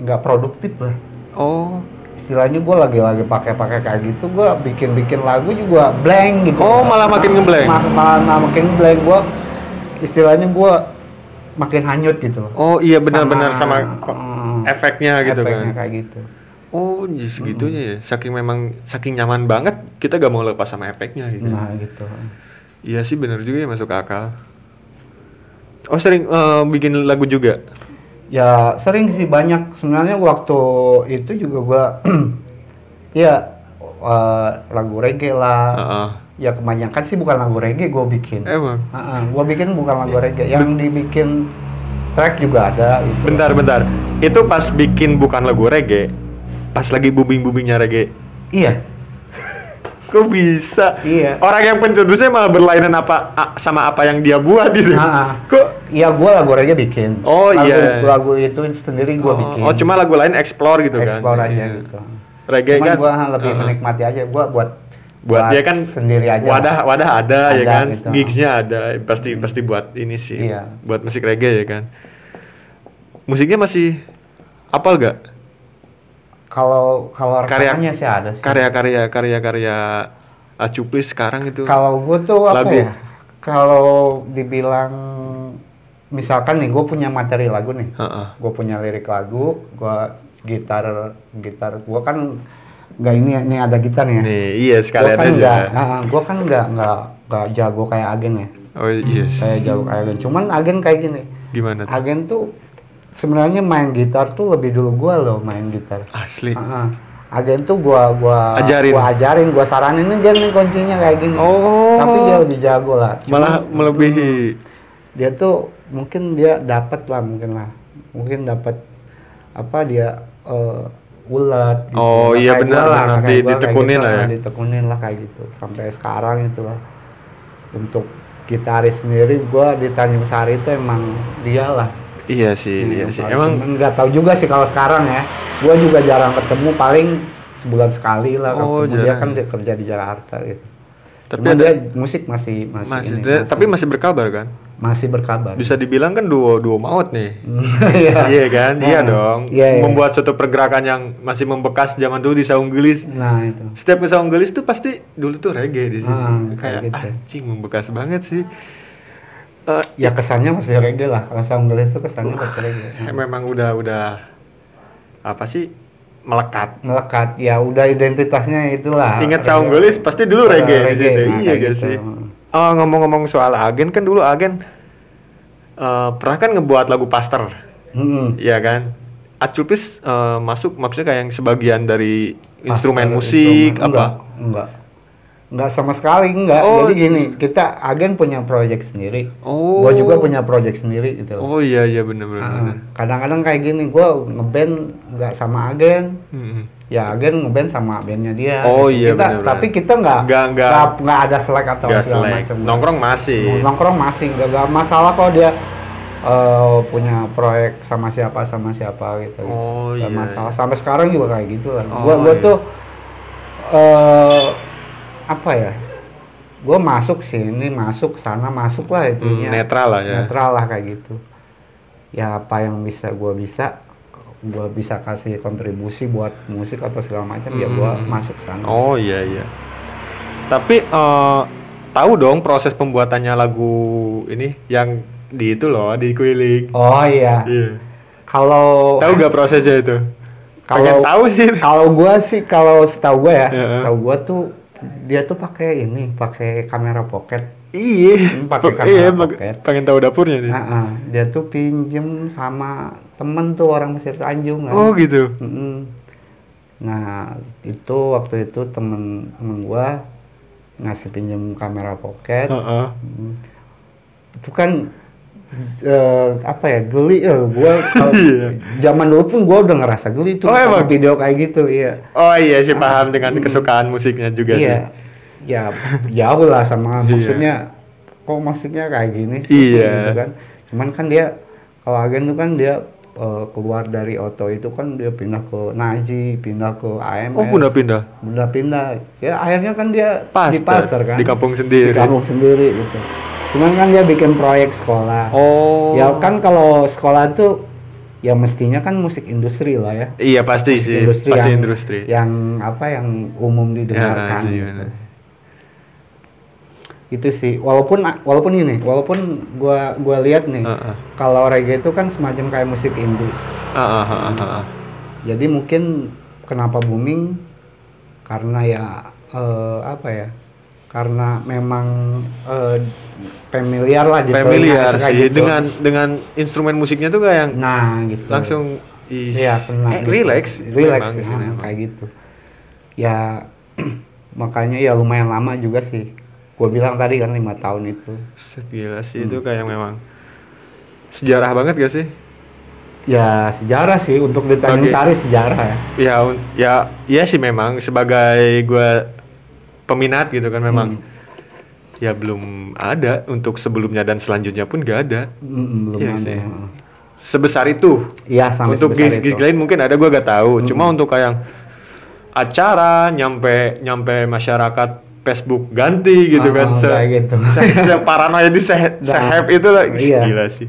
nggak produktif lah Oh. Istilahnya gue lagi-lagi pakai-pakai kayak gitu gue bikin-bikin lagu juga blank gitu Oh, malah makin ngeblank? Ma- malah, malah makin blank gue istilahnya gue makin hanyut gitu Oh iya benar-benar sama, kok Hmm, efeknya gitu efeknya kan. kayak gitu Oh, ya segitunya ya. Saking memang saking nyaman banget, kita gak mau lepas sama efeknya gitu. nah gitu Iya sih bener juga ya masuk akal. Oh sering eh, bikin lagu juga. Ya sering sih banyak sebenarnya waktu itu juga gue ya eh, lagu reggae lah. Heeh. Ya kebanyakan sih bukan lagu reggae gue bikin. Emang. Heeh, gue bikin bukan lagu reggae. Yang dibikin track juga ada. Gitu. Bentar, bentar. Itu pas bikin bukan lagu reggae, pas lagi bubing-bubingnya reggae. Iya. Kok bisa? Iya. Orang yang pencetusnya malah berlainan apa sama apa yang dia buat gitu. Ah. Kok? Iya, gue lagu reggae bikin. Oh, lagu, iya. Lagu itu sendiri gue Oh, bikin. oh, cuma lagu lain explore gitu kan? explore aja Iya. gitu. Reggae Cuman kan? gue lebih Heeh. menikmati aja. Gue buat buat dia kan sendiri aja. wadah wadah ada, ya Ada, kan gitu. gigsnya ada pasti pasti buat ini sih Iya. buat musik reggae ya kan musiknya masih apal gak Kalau kalau Karya- rekamannya sih ada sih. karya-karya karya-karya Acuplis sekarang itu Kalau gue tuh apa ya? Kalau dibilang misalkan nih gue punya materi lagu nih, Heeh. gue punya lirik lagu, gue gitar gitar gue kan nggak ini ini ada gitar nih ya. nih iya sekalian kan aja gue kan nggak nggak nggak jago kayak agen ya. oh yes Kayak jago kayak agen. Cuman agen kayak gini. gimana tuh? Agen tuh sebenarnya main gitar tuh lebih dulu gue loh main gitar. asli Heeh. Agen tuh gua gua Ajarin. gua ajarin, gua saranin dia nih kuncinya kayak gini. Oh. Tapi dia lebih jago lah. Cuman, malah melebihi dia tuh mungkin dia dapat lah mungkin lah. Mungkin dapat apa dia eh, ulet gitu. Oh, Nah, iya benar, lah, kayak ditekunin gitu, lah ya. nah, Ditekunin lah kayak gitu sampai sekarang itu lah. Untuk gitaris sendiri gua di Tanjung Sari itu emang dia lah. iya sih iya sih emang nggak tahu juga sih kalau sekarang ya. Gua juga jarang ketemu paling sebulan sekali lah Oh, ketemu dia jarang. kan dia kerja di Jakarta gitu. tapi Cuman ada dia musik masih masih, masih, ini, dia- tapi masih berkabar kan masih berkabar. bisa dibilang kan duo duo maut nih Iya. iya kan iya Nah, dong Iya, iya. membuat suatu pergerakan yang masih membekas zaman dulu di saung gelis Nah, itu. setiap ke saung gelis tuh pasti dulu tuh reggae di sini Ah, kayak gitu. anjing membekas banget sih Eh, Ya kesannya masih reggae lah. Kalau Saung Gelis itu kesannya masih reggae. eh, memang udah udah apa sih melekat Melekat. Ya udah identitasnya itulah. ingat reggae. saung gelis pasti dulu Eh, reggae, di situ nah, iya gak gitu. sih oh ngomong-ngomong soal agen kan dulu agen eh, pernah kan ngebuat lagu Pastor Hmm. Iya kan? Acupis eh, masuk maksudnya kayak yang sebagian dari instrumen Pastor, musik instrumen. apa? Enggak, enggak. Enggak sama sekali enggak. Oh, Jadi gini, kita agen punya project sendiri. Oh. Gua juga punya project sendiri gitu. Oh iya iya benar benar. Ah, kadang-kadang kayak gini, gua ngeband nggak sama agen, Hmm. Ya agen ngeband sama bandnya dia. Oh, gitu. iya, Kita, bener-bener. tapi kita nggak Nggak- nggak- ada selek atau Gak segala macam. Nongkrong masih. Nongkrong masih nggak nggak masalah kok dia eh, punya proyek sama siapa sama siapa gitu. Oh, Nggak iya, masalah. iya. Sampai sekarang juga kayak gitu lah. Oh, gua gua iya. tuh eh apa ya? Gua masuk sini, masuk sana, masuk lah Hmm, itunya netral lah ya. netral lah kayak gitu ya apa yang bisa gua bisa gua bisa kasih kontribusi buat musik atau segala macam ya gua Hmm. masuk sana Oh iya iya. Tapi eh, tahu dong proses pembuatannya lagu ini yang di itu loh di Kuilik. oh iya Iya. kalau Tahu gak prosesnya itu? Kalau- tahu sih. kalau gua sih kalau setahu gua ya Iya. setahu gua tuh dia tuh pakai ini pakai kamera pocket Iya. Hmm, pakai kamera Iya, pocket. pengen tahu dapurnya nih. Nah, ah, dia tuh pinjem sama temen tuh orang Mesir Tanjung kan. Oh gitu. Mm-mm. Nah, itu waktu itu temen temen gua ngasih pinjem kamera pocket. Heeh. Mm. Itu kan eh, apa ya geli ya gua kalau Iya. zaman dulu pun gua udah ngerasa geli tuh Oh, emang? video kayak gitu iya Oh iya sih paham dengan Mm. kesukaan musiknya juga iya ya jauh lah sama Iya. maksudnya kok musiknya kayak gini sih Iya. gitu kan cuman kan dia kalau agen tuh kan dia eh, keluar dari Oto itu kan dia pindah ke Naji pindah ke. AMS Oh udah pindah. udah pindah ya akhirnya kan dia di Pastor, kan di kampung sendiri. di kampung sendiri gitu cuman kan dia bikin proyek sekolah Oh. ya kan kalau sekolah tuh ya mestinya kan musik industri lah ya Iya pasti sih. industri pasti yang, industri. yang apa yang umum didengarkan sih, gitu. bener. Itu sih walaupun walaupun ini walaupun gua gua lihat nih Heeh. kalau reggae itu kan semacam kayak musik indie ah, ah, ah, ah. jadi mungkin kenapa booming karena ya eh, apa ya karena memang eh, familiar lah di Familiar sih gitu. dengan dengan instrumen musiknya tuh kayak yang nah gitu langsung Iya, kena eh, gitu. relax. Relax nah, kayak gitu. Ya makanya ya lumayan lama juga sih gue bilang tadi kan lima tahun itu Set, gila sih itu kayak memang sejarah banget gak sih? ya sejarah sih untuk di Tanjung Bagi- Sari sejarah ya Ya, ya, iya sih memang sebagai gua peminat gitu kan memang Hmm. ya belum ada untuk sebelumnya dan selanjutnya pun gak ada Mm, belum Iya ada sih. sebesar itu. iya sampai untuk sebesar gig, lain mungkin ada gua gak tahu. Cuma untuk kayak acara nyampe nyampe masyarakat Facebook ganti gitu Ah, kan se, gitu. se, se paranoia di se, Nah, se-hype itu lah iya. gila sih.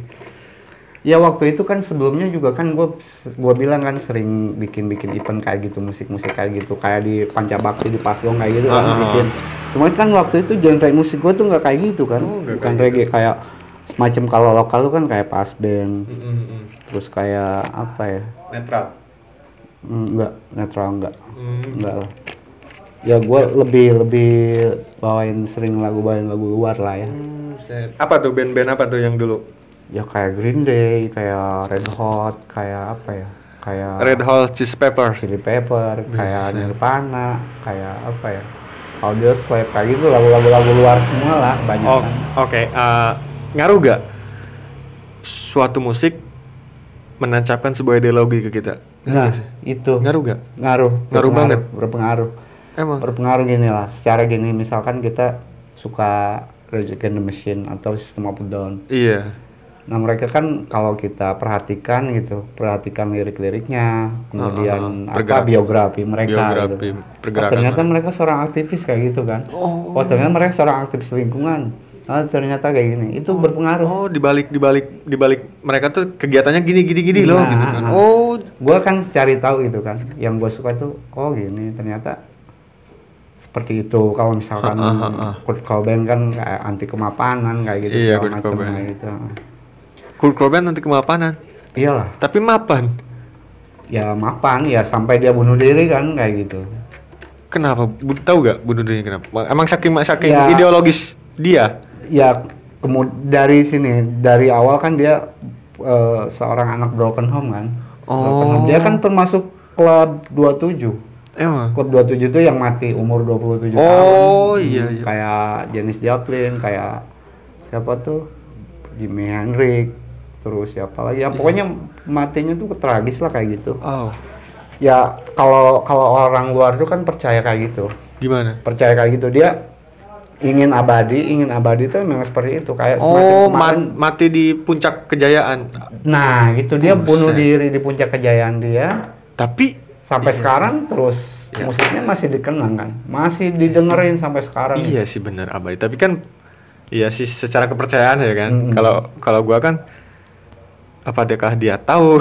Ya waktu itu kan sebelumnya juga kan gue gua bilang kan sering bikin bikin event kayak gitu musik musik kayak gitu kayak di Pancabakti di Paslong kayak gitu kan Ah, ah, ah. bikin. Cuma kan waktu itu genre musik gue tuh nggak kayak gitu kan, Oh, bukan kayak reggae kayak semacam kalau lokal tuh kan kayak pas band, Mm-mm. terus kayak apa ya? Netral. Hmm, enggak netral enggak, Hmm. enggak lah. Ya gue lebih lebih bawain sering lagu bawain lagu luar lah ya. Hmm, set. Apa tuh band-band apa tuh yang dulu? Ya kayak Green Day, kayak Red Hot, kayak apa ya? Kayak Red Hot Chili Pepper. Chili Pepper, kayak. Nirvana, kayak apa ya? Audio Slave kayak gitu lagu-lagu lagu luar semua lah banyak Oh, kan. oke. eh, ngaruh gak suatu musik menancapkan sebuah ideologi ke kita? Ngaruh Nah, sih? itu Ngaruh gak? ngaruh, Ngaruh banget. berpengaruh. Emang? Berpengaruh gini lah, secara gini misalkan kita suka Rage Against the Machine atau System of a Down. Iya. Nah mereka kan kalau kita perhatikan gitu, perhatikan lirik-liriknya, kemudian Ah, ah, apa biografi mereka biografi, gitu. pergerakan oh, ternyata mereka. mereka seorang aktivis kayak gitu kan. Oh. Oh, ternyata mereka seorang aktivis lingkungan. Ah, ternyata kayak gini. Itu berpengaruh. Oh, dibalik dibalik dibalik mereka tuh kegiatannya gini gini gini loh Nah, gitu kan. ah. Oh, Gua kan cari tahu gitu kan. Yang gue suka itu oh gini ternyata seperti itu. Kalau misalkan Ah, ah, ah. Kurt Cobain kan kayak anti kemapanan kayak gitu Iya, segala macam gitu. Kurt Cobain nanti kemapanan. Iyalah. Tapi mapan. Ya mapan ya sampai dia bunuh diri kan kayak gitu. Kenapa? Tahu gak bunuh diri kenapa? Emang saking saking Ya. ideologis dia. ya kemud dari sini dari awal kan dia eh, seorang anak broken home kan broken Oh. home. dia kan termasuk klub 27 Emang. klub 27 itu yang mati umur 27 tahun Oh, iya, iya. kayak Janis Joplin kayak siapa tuh? Jimi Hendrix terus siapa lagi? Ya pokoknya matinya tuh tragis lah kayak gitu. Oh, ya kalau kalau orang luar tuh kan percaya kayak gitu. Gimana? percaya kayak gitu. Dia ingin abadi ingin abadi itu memang seperti itu. Kayak semacam Oh, kemarin ma- mati di puncak kejayaan. nah gitu. Dia Buset. bunuh diri di puncak kejayaan dia. Tapi sampai sekarang terus Iya. musiknya masih dikenang kan masih didengerin sampai sekarang iya sih bener abadi. Tapi kan iya sih secara kepercayaan ya kan. Kalau kalau gua kan apa adakah dia tahu.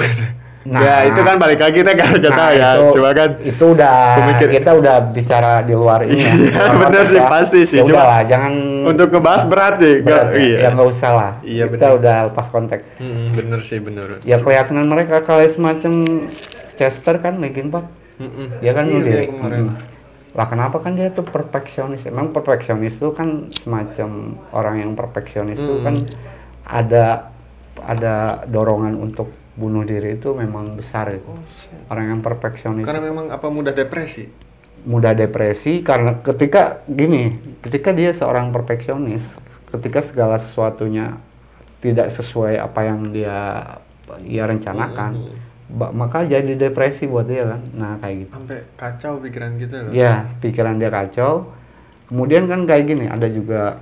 Nah. ya itu kan balik lagi kita kan nggak Nah, tahu ya. itu, Cuma kan itu udah Pemikir- kita udah bicara di luar ini ya. Iya, bener sih, ya. pasti sih. Ya Cuma udahlah, jangan untuk ngebahas berat sih. berat Nggak- ya. iya. Ya nggak usah lah. Iya, kita bener. udah lepas konteks. Mm, bener sih bener. Ya kelihatan mereka kayak semacam Chester kan Linkin Park. Mm-mm. Dia kan Iya, kemarin. Mm. Lah kenapa kan dia tuh perfeksionis? Emang perfeksionis tuh kan semacam orang yang perfeksionis tuh Hmm. kan ada ada dorongan untuk bunuh diri itu memang besar itu. Orang yang perfeksionis Karena memang apa mudah depresi. mudah depresi karena ketika gini, ketika dia seorang perfeksionis, ketika segala sesuatunya tidak sesuai apa yang dia ia rencanakan, Hmm. Maka jadi depresi buat dia kan. Nah, kayak gitu. Sampai kacau pikiran kita loh. Ya, pikiran dia kacau. Kemudian kan kayak gini, ada juga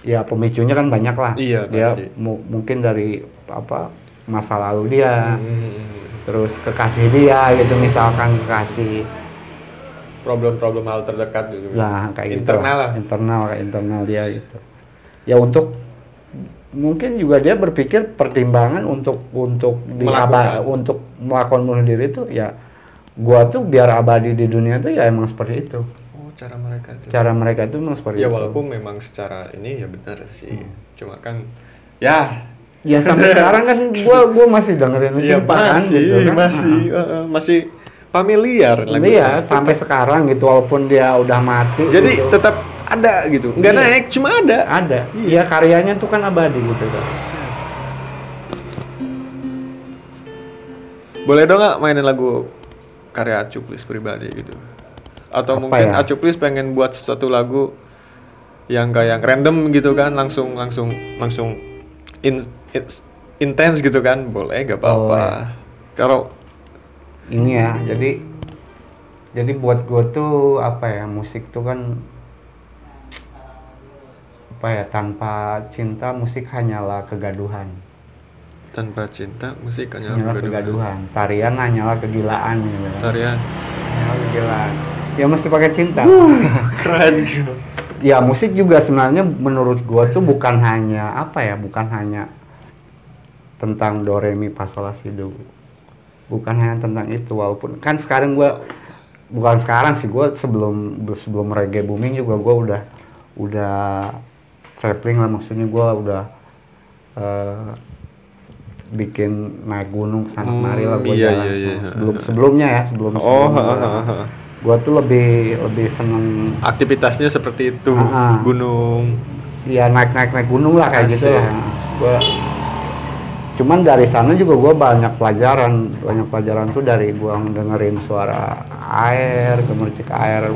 ya pemicunya kan banyak lah. Iya, dia pasti. mu- mungkin dari apa masa lalu dia, Mm. terus kekasih dia gitu misalkan kekasih Problem-problem hal terdekat gitu. lah kayak gitu. Internal lah. Internal kayak internal dia gitu. Ya untuk mungkin juga dia berpikir pertimbangan untuk untuk Melakukan. untuk melakukan bunuh diri itu ya gua tuh biar abadi di dunia tuh ya emang seperti itu. Oh, cara mereka tuh. Cara mereka itu memang seperti ya itu. walaupun memang secara ini ya benar sih. Cuma kan ya Ya sampai sekarang kan gua gua masih dengerin Iya Park kan, masih, gitu kan. masih, uh, masih familiar lagu Iya, itu. sampai sekarang gitu walaupun dia udah mati. Jadi gitu. tetap ada gitu, nggak Iya. naik, cuma ada. ada. Iya Iya. karyanya tuh kan abadi gitu kan. Boleh dong nggak mainin lagu karya Cuklis pribadi gitu? atau Apa mungkin ya? Acuplis pengen buat satu lagu yang kayak random gitu kan langsung langsung langsung in, in- intens gitu kan boleh gak apa-apa ya. kalau ini ya jadi jadi buat gue tuh apa ya musik tuh kan apa ya tanpa cinta musik hanyalah kegaduhan. Tanpa cinta musik hanya hanyalah kegaduhan. tarian hanyalah kegilaan gitu kan. tarian. Hanyalah kegilaan. Ya mesti pakai cinta. Keren gitu. Ya musik juga sebenarnya menurut gue tuh bukan hanya apa ya bukan hanya tentang do re mi fa sol la si do. Bukan hanya tentang itu walaupun kan sekarang gue bukan sekarang sih gue sebelum sebelum reggae booming juga gue udah udah traveling lah maksudnya gue udah eh, bikin naik gunung sana Hmm, kemari lah gue iya, jalan iya, iya. sebelum sebelumnya ya sebelum oh gue tuh lebih lebih seneng aktivitasnya seperti itu Ah, ah. gunung ya naik naik naik gunung lah kayak gitu Asik. lah gua cuman dari sana juga gue banyak pelajaran banyak pelajaran tuh dari gua dengerin suara air gemercik air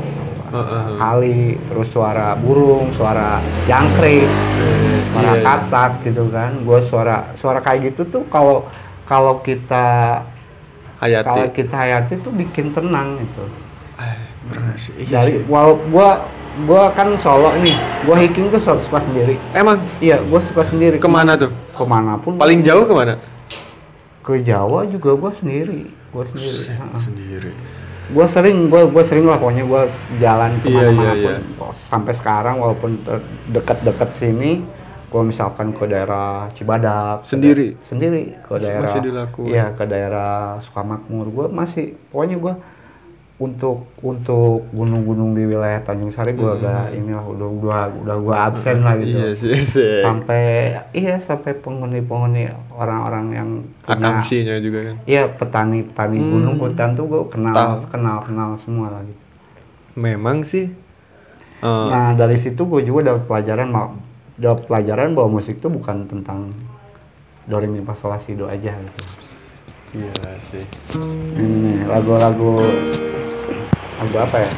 Ha. kali terus suara burung suara jangkrik Eh, suara iya, iya. katak gitu kan. Gue suara suara kayak gitu tuh kalau kalau kita Hayati. kalau kita hayati tuh bikin tenang gitu. Eh, sih. Iya dari sih. wal gua gua kan solo nih. Gua hiking tuh suka, suka sendiri. Emang? Iya gua suka sendiri. Ke mana tuh? Ke mana pun paling jauh ke mana? Ke Jawa juga gua sendiri. Gua sendiri. Set, Ha-ha. sendiri gua sering gua gua sering lah pokoknya gua jalan Iya, ke mana-mana iya, pun Oh, sampai sekarang walaupun dekat-dekat sini gua misalkan ke daerah Cibadak ke Sendiri? da- sendiri ke daerah masih dilakuin? iya ke daerah Sukamakmur gua masih pokoknya gua untuk untuk gunung-gunung di wilayah Tanjung Sari gua agak inilah udah udah udah gua absen lah gitu Hmm. iya sih sih sampai iya sampai penghuni-penghuni orang-orang yang punya juga kan iya petani-petani Hmm. gunung hutan tuh gue kenal Tahu. kenal kenal semua lah gitu. memang sih eh, Nah dari situ gue juga dapat pelajaran mau dapat pelajaran bahwa musik tuh bukan tentang do re mi fa sol la si do aja gitu. gila sih Ini lagu-lagu lagu apa ya?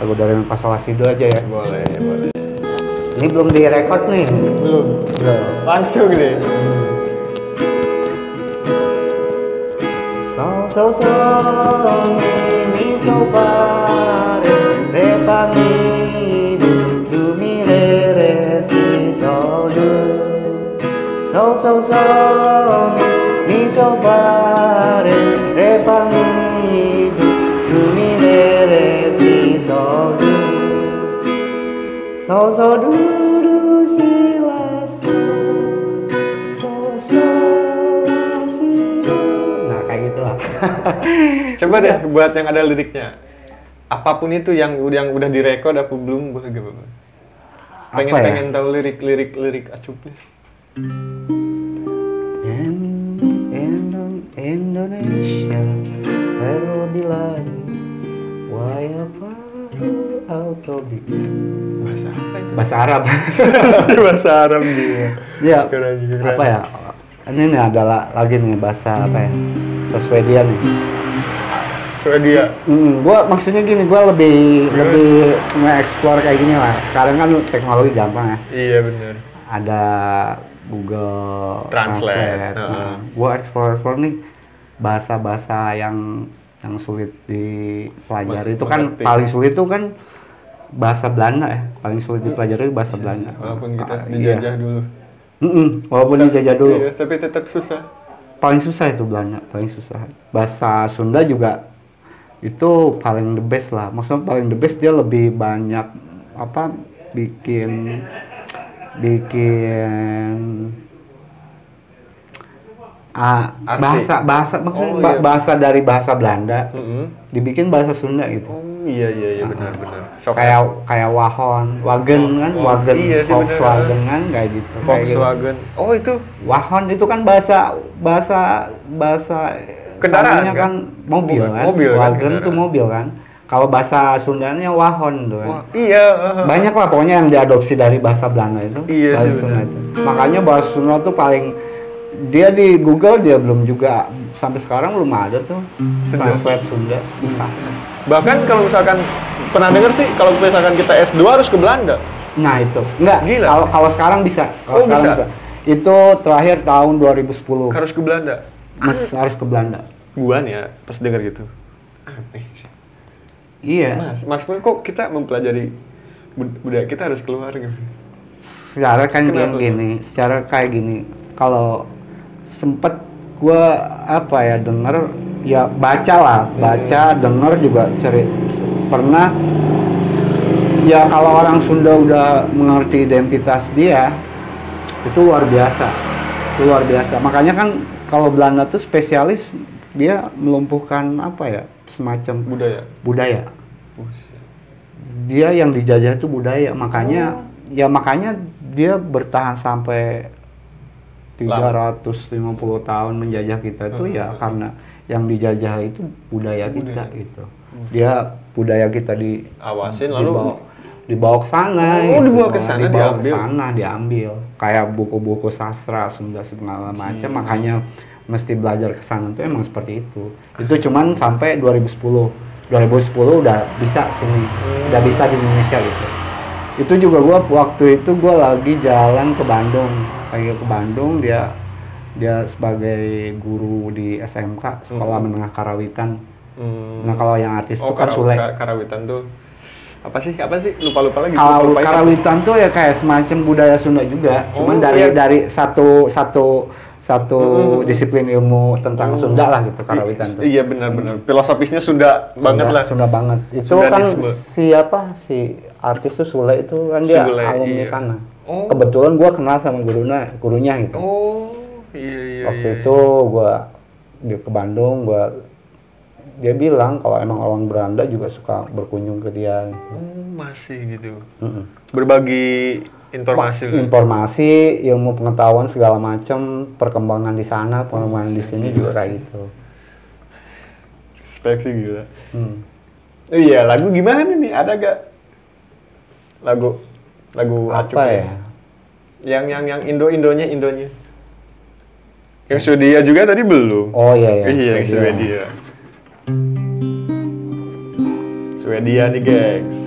Lagu do re mi fa sol la si do aja ya. boleh boleh Ini belum direkod nih. belum Belum. langsung deh Sol sol sol mi mi sol fa re fa mi do do mi re re si sol do sol sol sol mi mi sol fa re re fa mi do do si la si do nah kayak gitulah. Coba deh buat yang ada liriknya. Apa pun itu yang yang udah direkod apa belum boleh gak apa pengen Apa ya? pengen tahu lirik lirik lirik acuplis In- Indo- Indonesia bilari Waya paru autobi bahasa apa itu? Bahasa Arab. Bahasa Arab dia. Ya Keren keren. Apa ya? Ini nih adalah lagi nih bahasa apa ya? Bahasa Swedia nih. Swedia? Hmm, gua maksudnya gini, gua lebih lebih nge-explore kayak gini lah. Sekarang kan teknologi gampang ya. iya benar Ada Google Translate, Nah, heeh. gua explore explore nih bahasa-bahasa yang yang sulit dipelajari itu kan paling sulit itu kan bahasa Belanda ya. Paling sulit dipelajari bahasa Belanda. walaupun kita Ah, dijajah iya. dulu Mm-mm, walaupun dijajah dulu. Iya, tapi tetap susah Paling susah itu Belanda, paling susah. Bahasa Sunda juga itu paling the best lah. Maksudnya paling the best dia lebih banyak apa bikin bikin ah, Arti. bahasa bahasa maksudnya Oh, iya. bahasa dari bahasa Belanda Mm-mm. dibikin bahasa Sunda gitu. oh iya iya iya benar benar Sok- Kayak kayak Wahon, Wagen kan, Oh, Wagen, iya sih, bener. Volkswagen kan kayak gitu. Kayak gitu. Volkswagen oh itu Wahon itu kan bahasa bahasa bahasa Kendaraan, kan? kan mobil Bukan, kan. mobil kan, Wagen tuh kendaraan. mobil kan. Kalau bahasa Sundanya Wahon tuh. kan. Wah, iya uh-huh. Banyak lah pokoknya yang diadopsi dari bahasa Belanda itu. Iya bahasa sih, Sunda itu. Makanya bahasa Sunda tuh paling dia di Google dia belum juga sampai sekarang belum ada tuh Sunda. translate Sunda susah. Bahkan kalau misalkan pernah denger sih kalau misalkan kita S2 harus ke Belanda. Nah itu enggak Gila kalau kalau sekarang bisa kalau Oh, sekarang bisa. bisa. Itu terakhir tahun 2010 Harus ke Belanda. Mas harus ke Belanda. Gua nih ya pas denger gitu. Aneh sih. Iya. Mas, Mas Pun kok kita mempelajari bud- budaya kita harus keluar gitu. secara kan Kenapa gini, secara kayak gini, kalau sempet gua apa ya denger ya baca lah, baca denger juga cari pernah ya kalau orang Sunda udah mengerti identitas dia itu luar biasa, luar biasa. Makanya kan kalau Belanda tuh spesialis dia melumpuhkan apa ya semacam Budaya. budaya Buset. dia yang dijajah itu budaya makanya ya makanya dia bertahan sampai 350 tahun menjajah kita itu ya Hmm. karena yang dijajah itu budaya kita Budaya. gitu dia budaya kita di Awasin lalu? dibawa, dibawa ke sana Oh, gitu. dibawa ke sana, dibawa ke diambil. sana diambil. Kayak buku-buku sastra Sunda segala macam. Gila. makanya mesti belajar ke sana tuh emang seperti itu. Itu cuman sampai 2010 2010 udah bisa sini. Udah bisa di Indonesia gitu. Itu juga gua waktu itu gua lagi jalan ke Bandung lagi ke Bandung dia dia sebagai guru di SMK sekolah Hmm. menengah karawitan Hmm. nah kalau yang artis oh, itu kan Sule Ka- Karawitan tuh apa sih? Apa sih? Lupa-lupa lagi. kalau Lupa karawitan tuh ya kayak semacam budaya Sunda juga cuman Oh, dari iya. dari satu satu satu Hmm. disiplin ilmu tentang Oh. Sunda lah gitu karawitan tuh Iya benar-benar. Filosofisnya Sunda banget Sunda- lah. Sunda banget. Itu kan Sundanisme. siapa si artis tuh Sule itu kan dia Sule, alumni iya. sana. Oh. Kebetulan gua kenal sama gurunya, gurunya gitu. Oh, iya iya. Waktu iya, itu gua dia ke Bandung, gua dia bilang kalau emang orang Belanda juga suka berkunjung ke dia. gitu. Oh, masih gitu. Mm-mm. Berbagi informasi. Informasi, ilmu pengetahuan segala macam, perkembangan di sana, perkembangan di sini juga kayak gitu. Respect sih gila. Hmm. Oh iya, lagu gimana nih? Ada gak? Lagu lagu Apa ya? Yang yang yang Indo Indonya Indonya. Yang Swedia juga tadi belum. Oh iya ya. iya, yang Swedia. Swedia nih, gengs.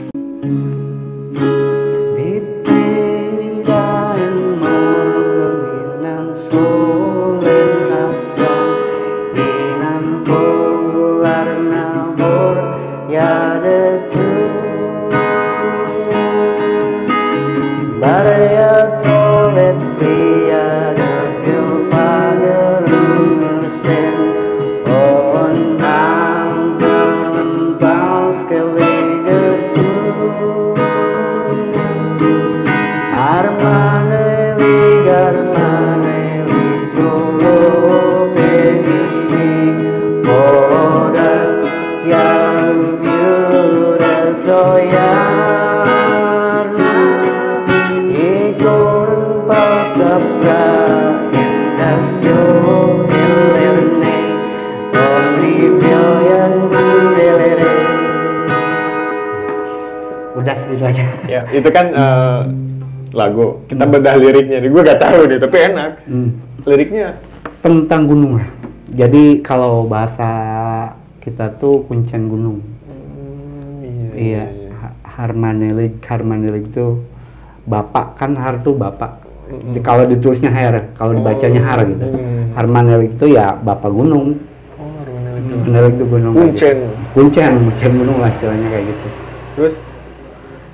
Ya, itu kan eh, lagu. Kita bedah liriknya nih. Gue gak tahu nih, tapi enak. Hmm. Liriknya tentang gunung lah. Jadi kalau bahasa kita tuh kuncen gunung. Iya, Ha- Harmanelig, Harmanelig itu bapak kan har tuh bapak. Di- Kalau ditulisnya her, kalau dibacanya har gitu. Mm. Harmanelig itu ya bapak gunung. Oh, Armanel itu. Gunung. Kuncen. Kuncen, kuncen gunung lah istilahnya kayak gitu. Terus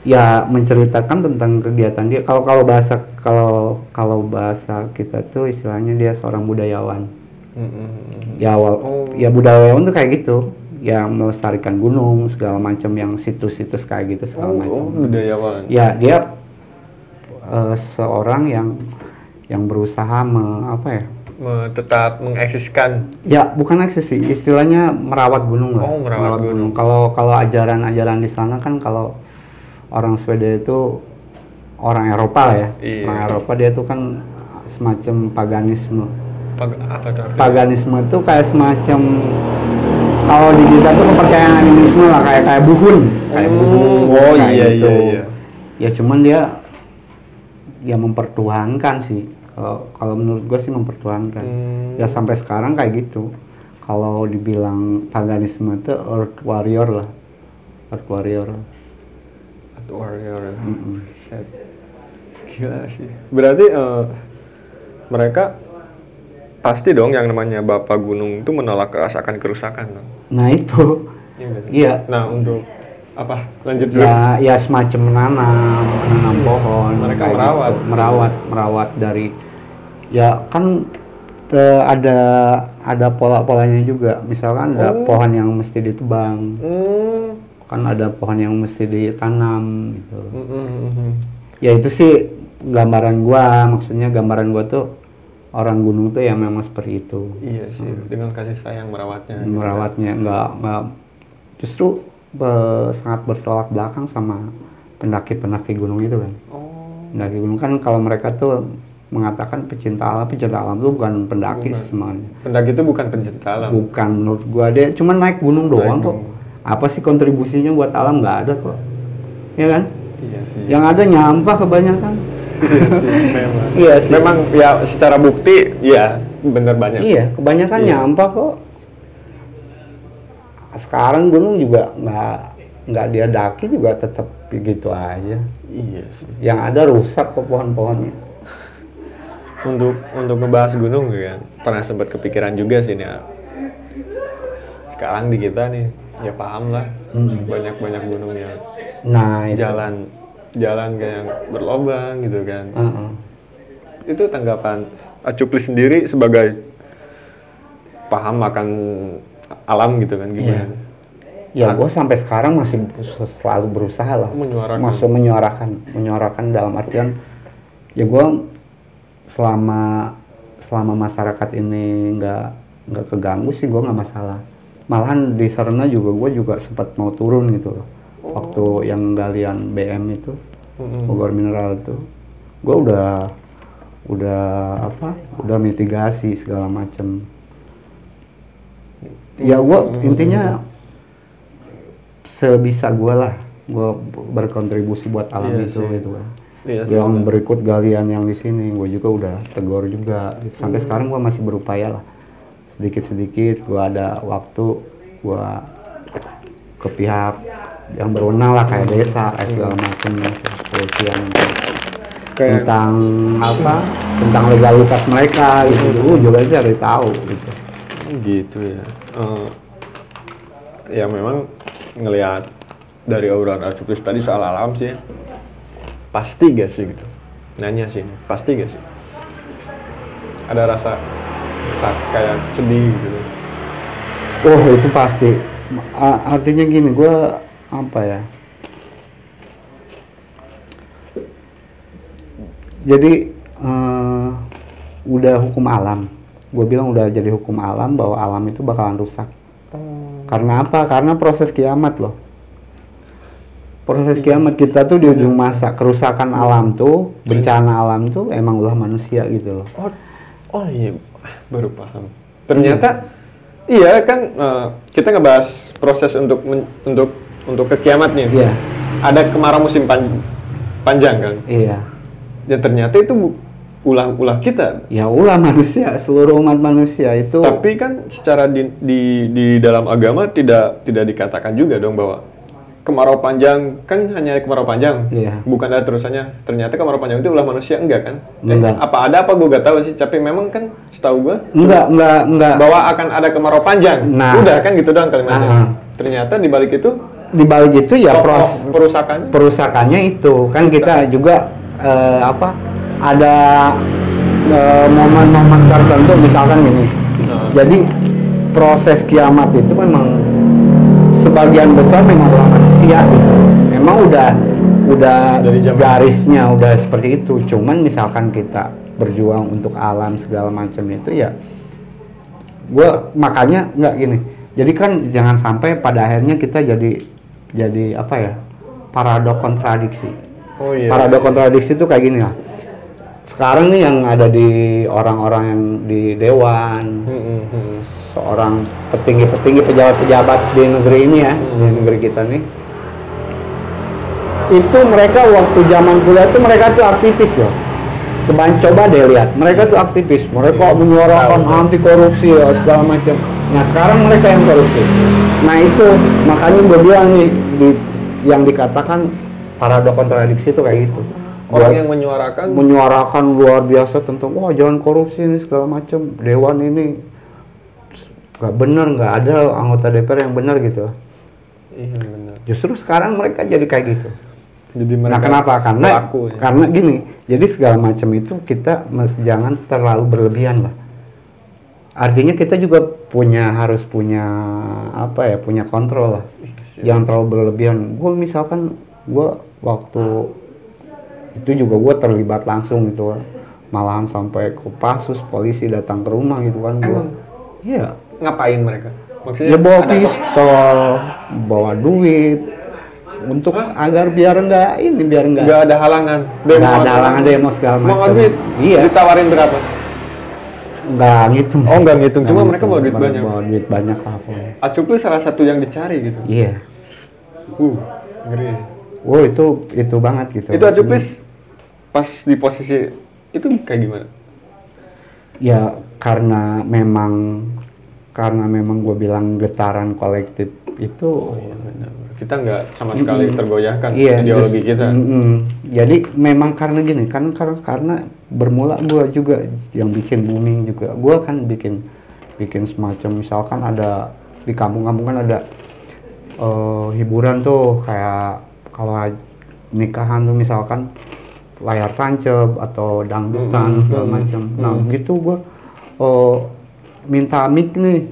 Ya menceritakan tentang kegiatan dia. Kalau kalau bahasa kalau kalau bahasa kita tuh istilahnya dia seorang budayawan. Mm-mm. ya awal Oh. ya budayawan tuh kayak gitu yang melestarikan gunung segala macam yang situs-situs kayak gitu segala Oh, macam oh, budayawan. ya dia eh, seorang yang yang berusaha me, apa ya tetap mengeksiskan ya bukan eksis sih istilahnya merawat gunung lah Oh, merawat gunung. kalau kalau ajaran-ajaran di sana kan kalau orang Swedia itu orang Eropa lah ya Iya. orang Eropa dia tuh kan semacam paganisme Pag- apa artinya? paganisme itu kayak semacam kalau di kita tuh kepercayaan animisme lah kayak kayak buhun kayak Oh, buhun oh, kayak iya, gitu. iya, iya. ya cuman dia ya mempertuhankan sih kalau kalau menurut gue sih mempertahankan Hmm. ya sampai sekarang kayak gitu kalau dibilang paganisme itu earth warrior lah earth warrior Warrior. Mm-mm. Set. Gila sih. Berarti eh, mereka pasti dong yang namanya Bapak Gunung itu menolak kerusakan kerusakan dong. nah itu Iya. Iya. Nah untuk apa? Lanjut dulu. ya ya semacam menanam menanam pohon Mereka merawat. gitu. merawat merawat dari ya kan eh, ada ada pola-polanya juga misalkan ada Oh. pohon yang mesti ditebang Hmm. Kan ada pohon yang mesti ditanam gitu Hmm, hmm, hmm, hmm. ya itu sih gambaran gua maksudnya gambaran gua tuh orang gunung tuh yang memang seperti itu Iya sih. Dengan kasih sayang merawatnya. gitu merawatnya nggak nggak justru be- sangat bertolak belakang sama pendaki-pendaki gunung itu kan Oh. pendaki gunung kan kalau mereka tuh mengatakan pecinta alam pecinta alam itu bukan pendaki Bukan. semuanya Pendaki itu bukan pencinta alam. bukan menurut gua dia cuma naik gunung Naik doang kok gunung. Apa sih kontribusinya buat alam nggak ada kok ya kan Iya sih. yang ada nyampah kebanyakan Iya sih, memang. Iya sih. Memang ya secara bukti ya bener banyak. Iya, kebanyakan Iya. nyampah kok. Sekarang gunung juga nggak nggak dia daki juga tetap begitu aja. Iya sih. Yang ada rusak kok pohon-pohonnya. Untuk untuk ngebahas gunung kan pernah sempat kepikiran juga sih nih. Sekarang di kita nih ya paham lah Hmm. banyak banyak gunung yang Nah itu. jalan jalan kayak yang berlobang gitu kan. Heeh. Itu tanggapan Acupli sendiri sebagai paham akan alam gitu kan gimana? Ya gue sampai sekarang masih selalu berusaha lah. Menyuarakan. Masuk menyuarakan, menyuarakan dalam artian ya gue selama selama masyarakat ini nggak nggak keganggu sih gue nggak masalah. Malahan di Serna juga gue juga sempat mau turun gitu loh. Waktu yang galian BM itu. Bogor Mineral itu, gue udah udah apa? Udah mitigasi segala macem. Ya gue intinya sebisa gue lah, gue berkontribusi buat alam Iya itu sih. gitu kan. Sih, yang berikut galian yang di sini, gue juga udah tegur juga. Sampai Hmm. sekarang gue masih berupaya lah, sedikit-sedikit. Gue ada waktu, gue ke pihak yang berwenang lah kayak desa, kayak segala macam gitu, kepolisian Kayak tentang apa, tentang legalitas mereka gitu. Gue juga cari tahu gitu. gitu ya. Eh, ya memang ngelihat dari obrolan Acuplis tadi soal alam sih, pasti gak sih gitu? Nanya sih, pasti gak sih? Ada rasa, rasa kayak sedih gitu. Oh itu pasti. A- artinya gini, gue apa ya? Jadi eh, udah hukum alam. Gue bilang udah jadi hukum alam bahwa alam itu bakalan rusak. Karena apa? Karena proses kiamat loh. Proses kiamat kita tuh di ujung masa kerusakan alam tuh, bencana alam tuh emang ulah manusia gitu loh. Oh, oh iya, baru paham. Ternyata iya kan eh, kita ngebahas proses untuk men- untuk untuk ke kiamat nih. Iya. Ada kemarau musim pan- panjang kan. Iya. Ya ternyata itu ulah-ulah kita. Ya ulah manusia, seluruh umat manusia itu. Tapi kan secara di, di di dalam agama tidak tidak dikatakan juga dong bahwa kemarau panjang kan hanya kemarau panjang. Iya. Bukan ada terusannya. Ternyata kemarau panjang itu ulah manusia enggak kan? Eh, Enggak. apa ada apa gue gak tahu sih. Tapi memang kan setahu gue enggak, enggak, enggak. bahwa akan ada kemarau panjang. Nah. Udah kan gitu doang kalimatnya. Ah. Ternyata di balik itu Di balik itu ya pokok pros perusakannya. perusakannya itu kan kita juga eh, apa ada eh, momen-momen tertentu misalkan gini. Nah. Jadi proses kiamat itu memang sebagian besar memang ulah manusia gitu. Memang udah udah Dari zaman- garisnya udah seperti itu. Cuman misalkan kita berjuang untuk alam segala macam itu ya gue makanya nggak gini jadi kan jangan sampai pada akhirnya kita jadi jadi apa ya paradok kontradiksi Oh iya. paradok kontradiksi itu kayak gini lah sekarang nih yang ada di orang-orang yang di dewan Hmm, hmm, hmm. seorang petinggi-petinggi pejabat-pejabat di negeri ini ya di negeri kita nih itu mereka waktu zaman kuliah itu mereka tuh aktivis loh Keban coba deh lihat, mereka tuh aktivis, mereka menyuarakan Tahu. anti korupsi ya, segala macam. Nah sekarang mereka yang korupsi. Nah itu makanya gue bilang nih di yang dikatakan paradoks kontradiksi itu kayak gitu. Orang Buat yang menyuarakan menyuarakan luar biasa tentang wah jangan korupsi ini segala macam dewan ini nggak benar nggak ada anggota DPR yang benar gitu. Iya benar. Justru sekarang mereka jadi kayak gitu. Jadi Nah kenapa? Karena ya. karena gini, jadi segala macam itu kita mes- jangan terlalu berlebihan lah. Artinya kita juga punya harus punya apa ya, punya kontrol lah. Iya, Jangan terlalu berlebihan. Gue misalkan gue waktu itu juga gue terlibat langsung gitu, malahan sampai ke pasus polisi datang ke rumah gitu kan gue. Iya. ngapain mereka? Maksudnya Ya bawa pistol, bawa duit, untuk agar biar enggak ini biar enggak nggak ada halangan. Nggak ada halangan demo segala Mau macam. duit? Iya. Ditawarin berapa? nggak ngitung Oh, sih. nggak ngitung. Cuma mereka bawa duit banyak. bawa duit banyak lah pokoknya. Acupli salah satu yang dicari gitu. iya Uh, ngeri. wow itu itu banget gitu Itu Acupli pas di posisi itu kayak gimana? ya karena memang karena memang gue bilang getaran kolektif itu Kita nggak sama sekali Mm-mm. tergoyahkan iya ideologi just- kita. mm-mm. jadi memang karena gini kan karena karena bermula gue juga yang bikin booming juga gue kan bikin bikin semacam misalkan ada di kampung-kampung kan ada eh, hiburan tuh kayak kalau nikahan tuh misalkan layar tancap atau dangdutan Mm-mm. segala macam nah Mm. gitu gue eh, minta mic nih.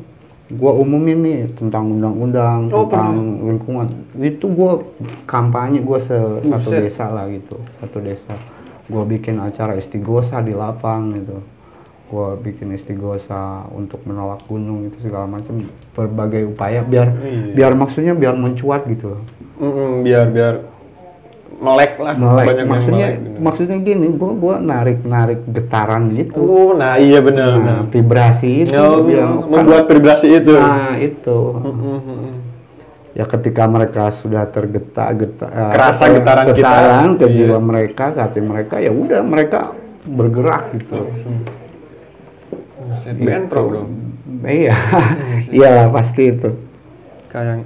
Gua umumin nih tentang undang-undang Oh, tentang lingkungan. Itu gua kampanye gua se satu Buset. desa lah gitu. Satu desa. Gua bikin acara istighosa di lapang gitu. Gua bikin istighosa untuk menolak gunung itu segala macam. Berbagai upaya biar Iya. biar maksudnya biar mencuat gitu. Loh Mm-mm, biar biar melek lah melek banyak yang maksudnya melek, gitu. maksudnya gini gua gua narik narik getaran gitu Oh, nah iya benar. nah, vibrasi itu Oh, gua bilang, kan- membuat vibrasi itu. nah itu mm-mm. ya ketika mereka sudah tergeta geta, eh, Kerasa apa, getaran kita. getaran ke Iya. jiwa mereka ke hati mereka ya udah mereka bergerak gitu bentrok dong. iya iyalah pasti itu Kayak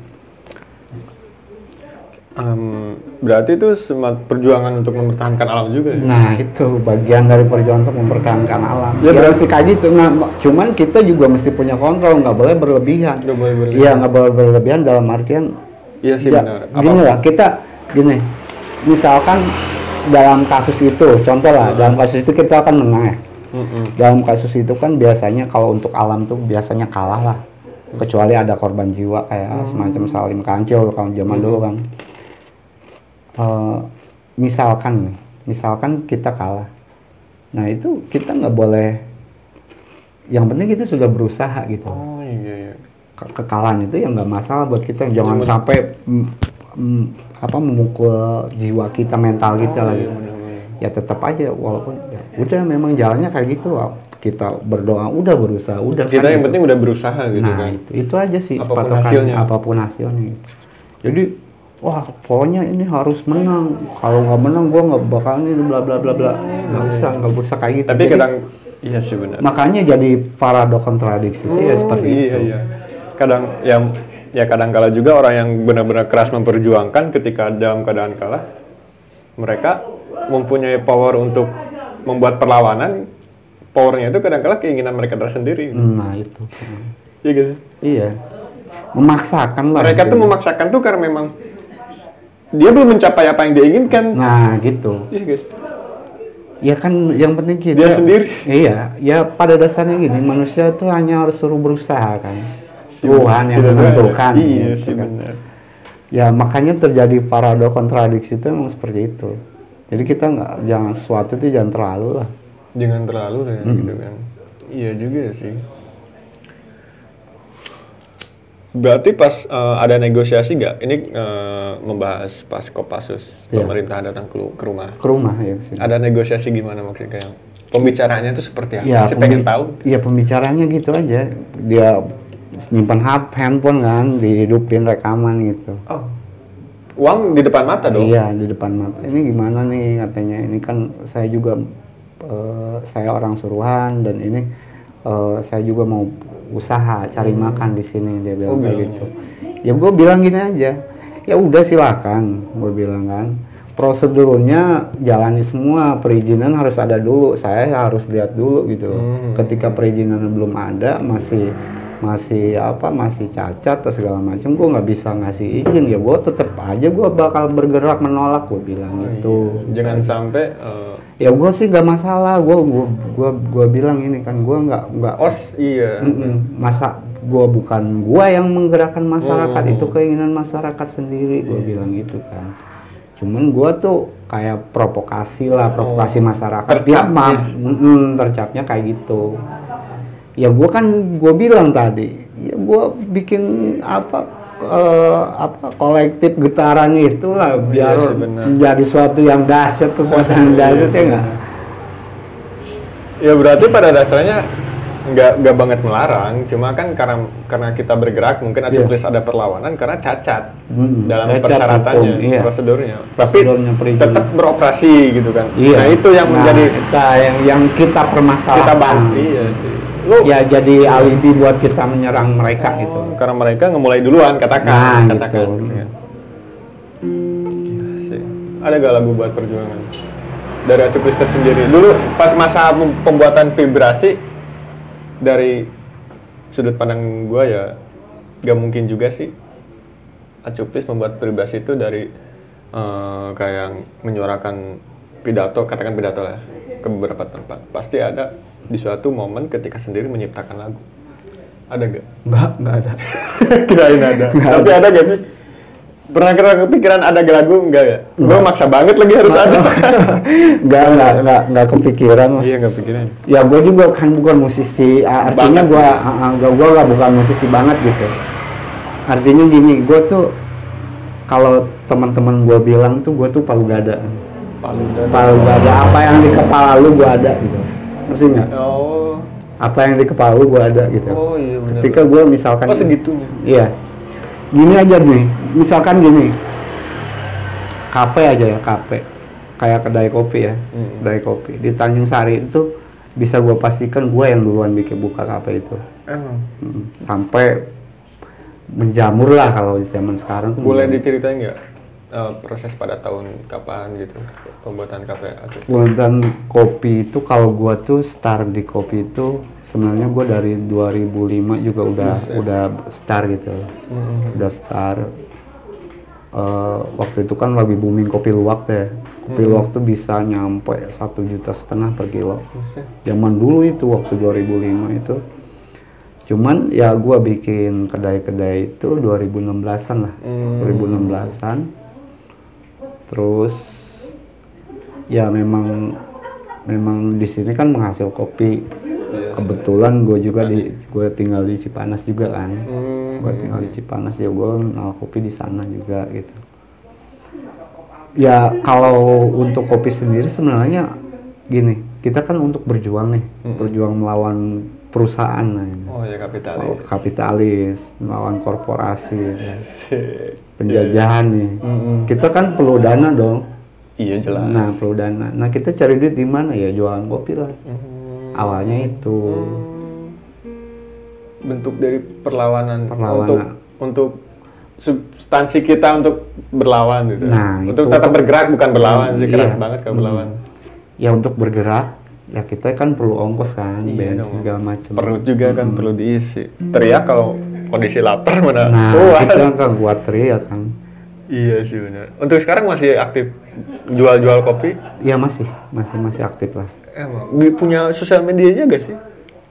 Em, berarti itu semat perjuangan untuk mempertahankan alam juga ya? nah itu bagian dari perjuangan untuk mempertahankan alam. Ya, ya, berarti- kayak gitu nah ma- cuman kita juga mesti punya kontrol nggak boleh berlebihan. Nggak boleh berlebihan. iya nggak boleh berlebihan dalam artian Iya sih ya, benar. gini lah kita gini. Misalkan dalam kasus itu contoh lah Hmm. dalam kasus itu kita akan menang ya. Mm-mm. dalam kasus itu kan biasanya kalau untuk alam tuh biasanya kalah lah. Kecuali ada korban jiwa kayak semacam Salim Kancil kalau zaman dulu kan Eh, misalkan nih misalkan kita kalah nah itu kita nggak boleh yang penting kita sudah berusaha gitu Oh iya iya. Ke- kekalahan itu ya nggak masalah buat kita jangan Yang sampai mm, mm, apa memukul jiwa kita mental kita Oh, lah iya, gitu ya tetap aja walaupun ya udah memang jalannya kayak gitu kita berdoa udah berusaha udah Kita kan yang gitu. penting udah berusaha gitu nah kan. itu itu aja sih Apa pun hasilnya. apa pun hasilnya jadi wah pokoknya ini harus menang. Kalau nggak menang gua nggak bakal ini bla bla bla bla. Nggak usah nggak usah kayak gitu. Tapi Jadi, kadang iya sih benar. makanya jadi paradoks kontradiksi. Itu ya Oh, seperti iya, itu. Iya. Kadang ya ya kadang kala juga orang yang benar-benar keras memperjuangkan ketika dalam keadaan kalah mereka mempunyai power untuk membuat perlawanan powernya itu kadang-kala keinginan mereka tersendiri. Nah itu. Iya gitu iya. Memaksakan lah. Mereka tuh gitu. memaksakan tuh karena memang dia belum mencapai apa yang dia inginkan nah gitu iya guys Ya kan yang penting kita Dia sendiri. Iya, ya pada dasarnya gini, manusia itu hanya harus suruh berusaha kan. Si Tuhan yang menentukan. iya gitu sih kan. benar Ya makanya terjadi paradoks kontradiksi itu emang seperti itu. Jadi kita nggak jangan sesuatu itu jangan terlalu lah. jangan terlalu deh Hmm. gitu kan iya juga sih berarti pas eh, ada negosiasi nggak ini eh, membahas pas Kopassus Iya. pemerintah datang ke, ke rumah Ke rumah ya ke sini. ada negosiasi gimana maksudnya kayak pembicaraannya itu seperti apa Ya, sih pengen tahu Iya pembicaranya gitu aja. Dia nyimpan hap handphone kan, dihidupin rekaman gitu. oh uang di depan mata dong Iya di depan mata. Ini gimana nih katanya? Ini kan saya juga eh, saya orang suruhan dan ini eh, saya juga mau usaha cari makan di sini dia bilang Oh, kayak gitu. ya. Gue bilang gini aja. Ya udah silakan gue bilang kan. Prosedurnya jalani semua perizinan harus ada dulu saya harus lihat dulu gitu. Hmm. ketika perizinan belum ada masih masih apa masih cacat atau segala macam gue nggak bisa ngasih izin. Ya gue tetap aja gue bakal bergerak menolak gue bilang gitu. Jangan sampai eh, ya gue sih nggak masalah. Gue gua gua gua bilang ini kan gue nggak nggak os iya. Mm-mm. masa gue bukan gue yang menggerakkan masyarakat. Hmm. itu keinginan masyarakat sendiri gue bilang gitu kan. Cuman gue tuh kayak provokasi lah provokasi masyarakat. Tercap, ya maaf mm-mm, tercapnya kayak gitu. Ya gue kan gue bilang tadi ya gue bikin apa eh, apa kolektif getarannya itulah biar sih, benar. menjadi suatu yang dahsyat kekuatan yang Iya dahsyat ya sih, enggak Ya berarti pada dasarnya nggak nggak banget melarang, cuma kan karena karena kita bergerak mungkin Iya. Acuplis ada perlawanan karena cacat Mm, dalam cacat persyaratannya, hukum, iya. prosedurnya. Tapi tetap beroperasi gitu kan. Iya. Nah itu yang Nah, menjadi kita yang yang kita permasalahkan. kita bantu. Iya sih. Lu Ya jadi alibi buat kita menyerang mereka gitu. karena mereka ngemulai duluan katakan, Nah, katakan. gitu. Iya. Gila sih. Ada gak lagu buat perjuangan dari Acuplis tersendiri? Dulu pas masa pem- pembuatan vibrasi dari sudut pandang gua ya gak mungkin juga sih Acuplis membuat vibrasi itu dari eh, kayak menyuarakan pidato, katakan pidato lah ke beberapa tempat. Pasti ada di suatu momen ketika sendiri menciptakan lagu. Ada gak? Enggak, enggak ada. Kirain ada. Tapi ada gak sih? Pernah kira kepikiran ada lagu enggak ya? Gue maksa banget lagi harus ada. Enggak, enggak, enggak, enggak kepikiran iya nggak pikiran. Ya gue juga kan bukan musisi, artinya gue, gue gue nggak bukan musisi banget gitu. Artinya gini, gue tuh kalau teman-teman gue bilang tuh gue tuh palu gada. Palu dan. Palu gada, apa yang di kepala lu gue ada gitu. Ngerti nggak? Oh. Apa yang di kepala gue ada gitu. Oh iya benar. Ketika gue misalkan Oh segitunya. Iya. Gini aja nih, misalkan gini. KP aja ya, KP. Kayak kedai kopi ya, Hmm. kedai kopi. Di Tanjung Sari itu bisa gue pastikan gue yang duluan bikin buka KP itu. Emang. Mm, Sampai menjamur lah kalau zaman sekarang. Boleh diceritain nggak eh, proses pada tahun kapan gitu pembuatan KP Aceh? Buatan kopi itu kalau gua tuh start di kopi itu sebenarnya gua dari 2005 juga udah Buset. udah start gitu. Hmm. udah start eh, waktu itu kan lagi booming kopi luwak tuh ya kopi Hmm. luwak tuh bisa nyampe satu juta setengah per kilo zaman dulu itu waktu 2005 itu cuman ya gua bikin kedai-kedai itu 2016an lah Hmm. 2016an terus ya memang memang di sini kan menghasil kopi kebetulan gue juga di gue tinggal di Cipanas juga kan Hmm. gue tinggal di Cipanas ya gue kenal kopi di sana juga gitu ya kalau untuk kopi sendiri sebenarnya gini kita kan untuk berjuang nih Mm-mm. berjuang melawan perusahaan nah, ini. Oh ya kapitalis. kapitalis melawan korporasi Asik. penjajahan nih Mm-mm. kita kan perlu dana dong Iya jelas. nah perlu dana nah kita cari duit di mana ya jualan kopi lah Hmm. awalnya itu Hmm. bentuk dari perlawanan, Perlawanan. untuk untuk substansi kita untuk berlawan gitu. Nah, untuk itu. tetap bergerak bukan berlawan sih keras Iya. banget kalau Hmm. berlawan. ya untuk bergerak ya kita kan perlu ongkos kan Iya bensin dong. segala macam Perut juga kan perlu diisi. Teriak kalau kondisi lapar mana nah kuat. kita kan kuat teriak kan Iya sih benar. Untuk sekarang masih aktif jual-jual kopi? ya masih masih masih aktif lah Emang punya sosial medianya gak sih?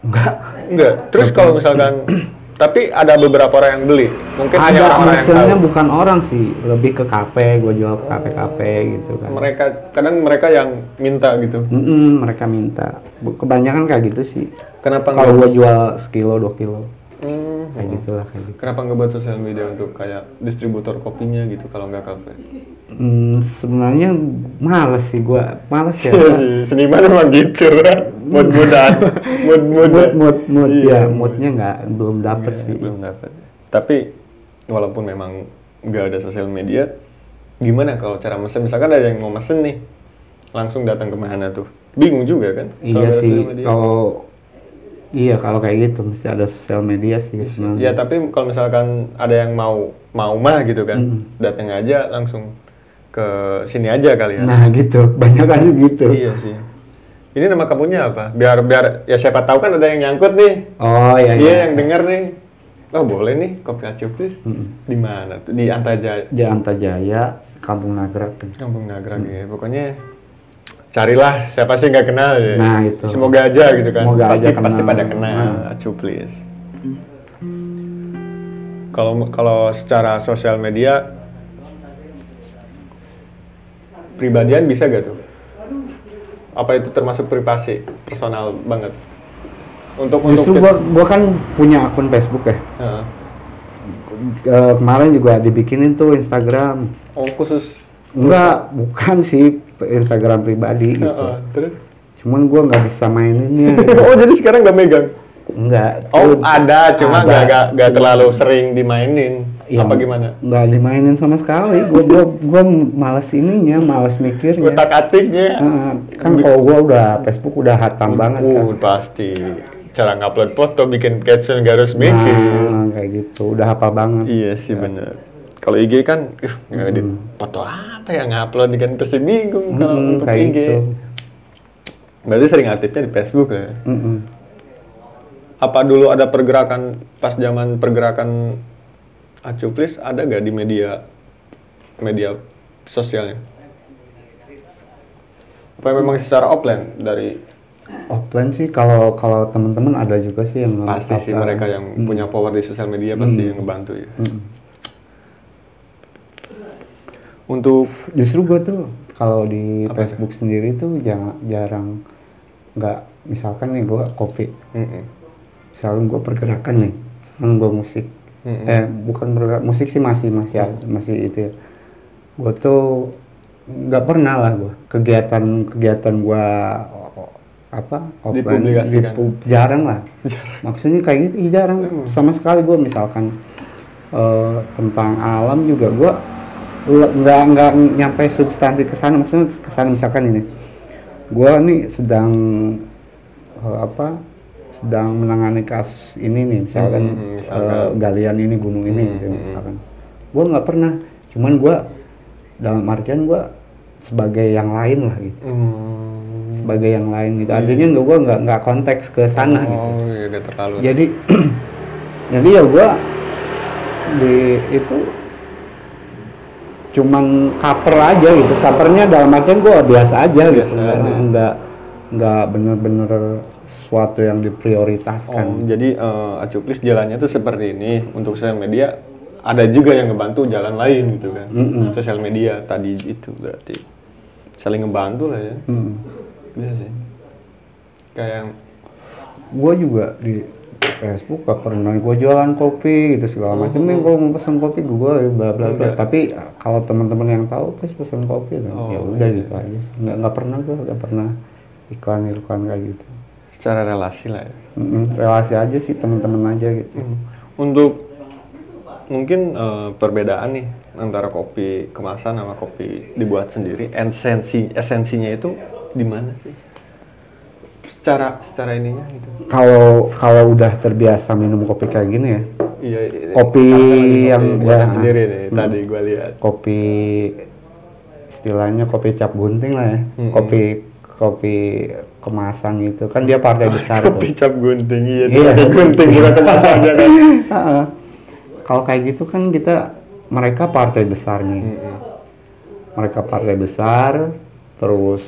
enggak Enggak. Terus kalau misalkan tapi ada beberapa orang yang beli. Mungkin hanya ada orang-orang yang maksudnya tahu. bukan orang sih lebih ke kafe gue jual ke kafe kafe gitu kan Mereka kadang mereka yang minta gitu. Mm-mm, mereka minta kebanyakan kayak gitu sih Kenapa kalau gue jual sekilo dua kilo Hmm, kayak gitulah kayak gitu Kenapa nggak buat sosial media untuk kayak distributor kopinya gitu kalau nggak kafe? Hmm, sebenarnya males sih gue males ya Seniman emang gitu, mood moodan, mood mood. mood mood mood Iya, ya moodnya nggak belum dapet sih Belum dapat. Tapi walaupun memang nggak ada sosial media, gimana kalau cara mesen? Misalkan ada yang mau mesen nih, langsung datang ke mana tuh? bingung juga kan iya sih kalau iya kalau kayak gitu mesti ada sosial media sih sebenarnya Ya tapi kalau misalkan ada yang mau mau mah gitu kan, Mm. datang aja langsung ke sini aja kali ya. nah gitu banyak kan gitu Iya sih. Ini nama kampungnya apa? Biar biar ya siapa tahu kan ada yang nyangkut nih. oh iya Iya iya yang denger nih. Oh boleh nih kopi acu please. Mm-mm. Di mana tuh? Di Antajaya, di Antajaya Kampung Nagrak Kampung Nagrag ya. Pokoknya carilah siapa sih nggak kenal ya. Nah, itu. Semoga aja gitu kan. Semoga pasti aja pasti kenal. pada kenal Nah. please. Kalau kalau secara sosial media pribadian bisa gak tuh? Apa itu termasuk privasi personal banget? Untuk justru untuk gua gua kan punya akun Facebook ya Heeh. Eh, kemarin juga dibikinin tuh Instagram Oh khusus. enggak bukan sih Instagram pribadi gitu Heeh, Terus? cuman gua nggak bisa maininnya oh jadi sekarang nggak megang? enggak Oh Tuh, ada, cuma nggak nggak nggak terlalu sering dimainin. Iya, Apa gimana? nggak dimainin sama sekali gua gua gua males ininya males mikirnya Utak atiknya. Heeh, kan kalau gua udah Facebook udah hatam banget kan Uh, pasti. Cara ngupload foto, bikin caption nggak harus bikin. nah, kayak gitu udah hafal banget Iya sih bener. Kalau IG kan, ih, nggak edit foto apa ya ngupload kan pasti bingung kalau Mm-mm, untuk kayak IG. gitu Berarti sering aktifnya di Facebook ya? Mm-mm. Apa dulu ada pergerakan pas zaman pergerakan Acuplis ada gak di media media sosialnya? Apa memang secara offline dari offline sih kalau kalau teman-teman ada juga sih yang pasti sih mereka yang punya power di sosial media pasti yang ngebantu ya. Mm. Untuk justru gue tuh kalau di Apa Facebook sendiri tuh jarang jarang nggak misalkan nih gue kopi. Mm-mm. misalkan gue pergerakan nih misalkan gue musik. Mm-mm. eh bukan bergerak musik sih masih masih ada- masih itu ya. Gue tuh nggak pernah lah gue kegiatan kegiatan gue apa offline dipu- jarang lah. Maksudnya kayak gitu ih, jarang. Sama sekali gue misalkan eh, tentang alam juga gue nggak nggak nyampe substansi ke sana. Maksudnya ke sana misalkan ini. Gue nih sedang eh, apa sedang menangani kasus ini nih misalkan, Hmm, misalkan. eh, galian ini gunung ini Hmm, gitu hmm, misalkan. Gue nggak pernah. Cuman gue dalam artian gue sebagai yang lain lah gitu. Hmm. sebagai yang lain gitu. Artinya nggak gue nggak nggak konteks ke sana gitu. Oh, iya udah terlalu. jadi jadi ya gua di itu cuman cover aja gitu covernya dalam artian gua biasa aja Biasa gitu aja. nggak nggak bener-bener sesuatu yang diprioritaskan Oh, jadi eh, Acuplis jalannya tuh seperti ini untuk sosial media ada juga yang ngebantu jalan lain gitu kan. Mm-mm. Sosial media tadi itu berarti saling ngebantu lah ya. Hmm. Iya sih. Kayak gua juga di Facebook gak pernah gua jualan kopi gitu segala macam nih gua mau pesen kopi gua bla bla bla Enggak. tapi kalau teman-teman yang tahu pasti pesen kopi kan Oh, ya udah iya. gitu aja nggak nggak pernah gua nggak pernah iklan iklan kayak gitu secara relasi lah ya. Mm-mm, relasi aja sih teman-teman aja gitu. Hmm. Untuk mungkin eh, perbedaan nih antara kopi kemasan sama kopi dibuat sendiri, esensi esensinya itu di mana sih? Secara secara ininya gitu. Kalau kalau udah terbiasa minum kopi kayak gini ya, Iya, iya. Kopi Apa nih, yang- kopi ya, sendiri nih hmm. tadi gua lihat. kopi istilahnya kopi cap gunting lah ya, Mm-mm. kopi kopi kemasan gitu kan dia partai besar tuh. Kopi cap gunting iya, Iya. iya. gunting bukan kemasannya kan. Heeh. Kalau kayak gitu kan kita mereka partai besar nih, Mm-mm. mereka partai besar, terus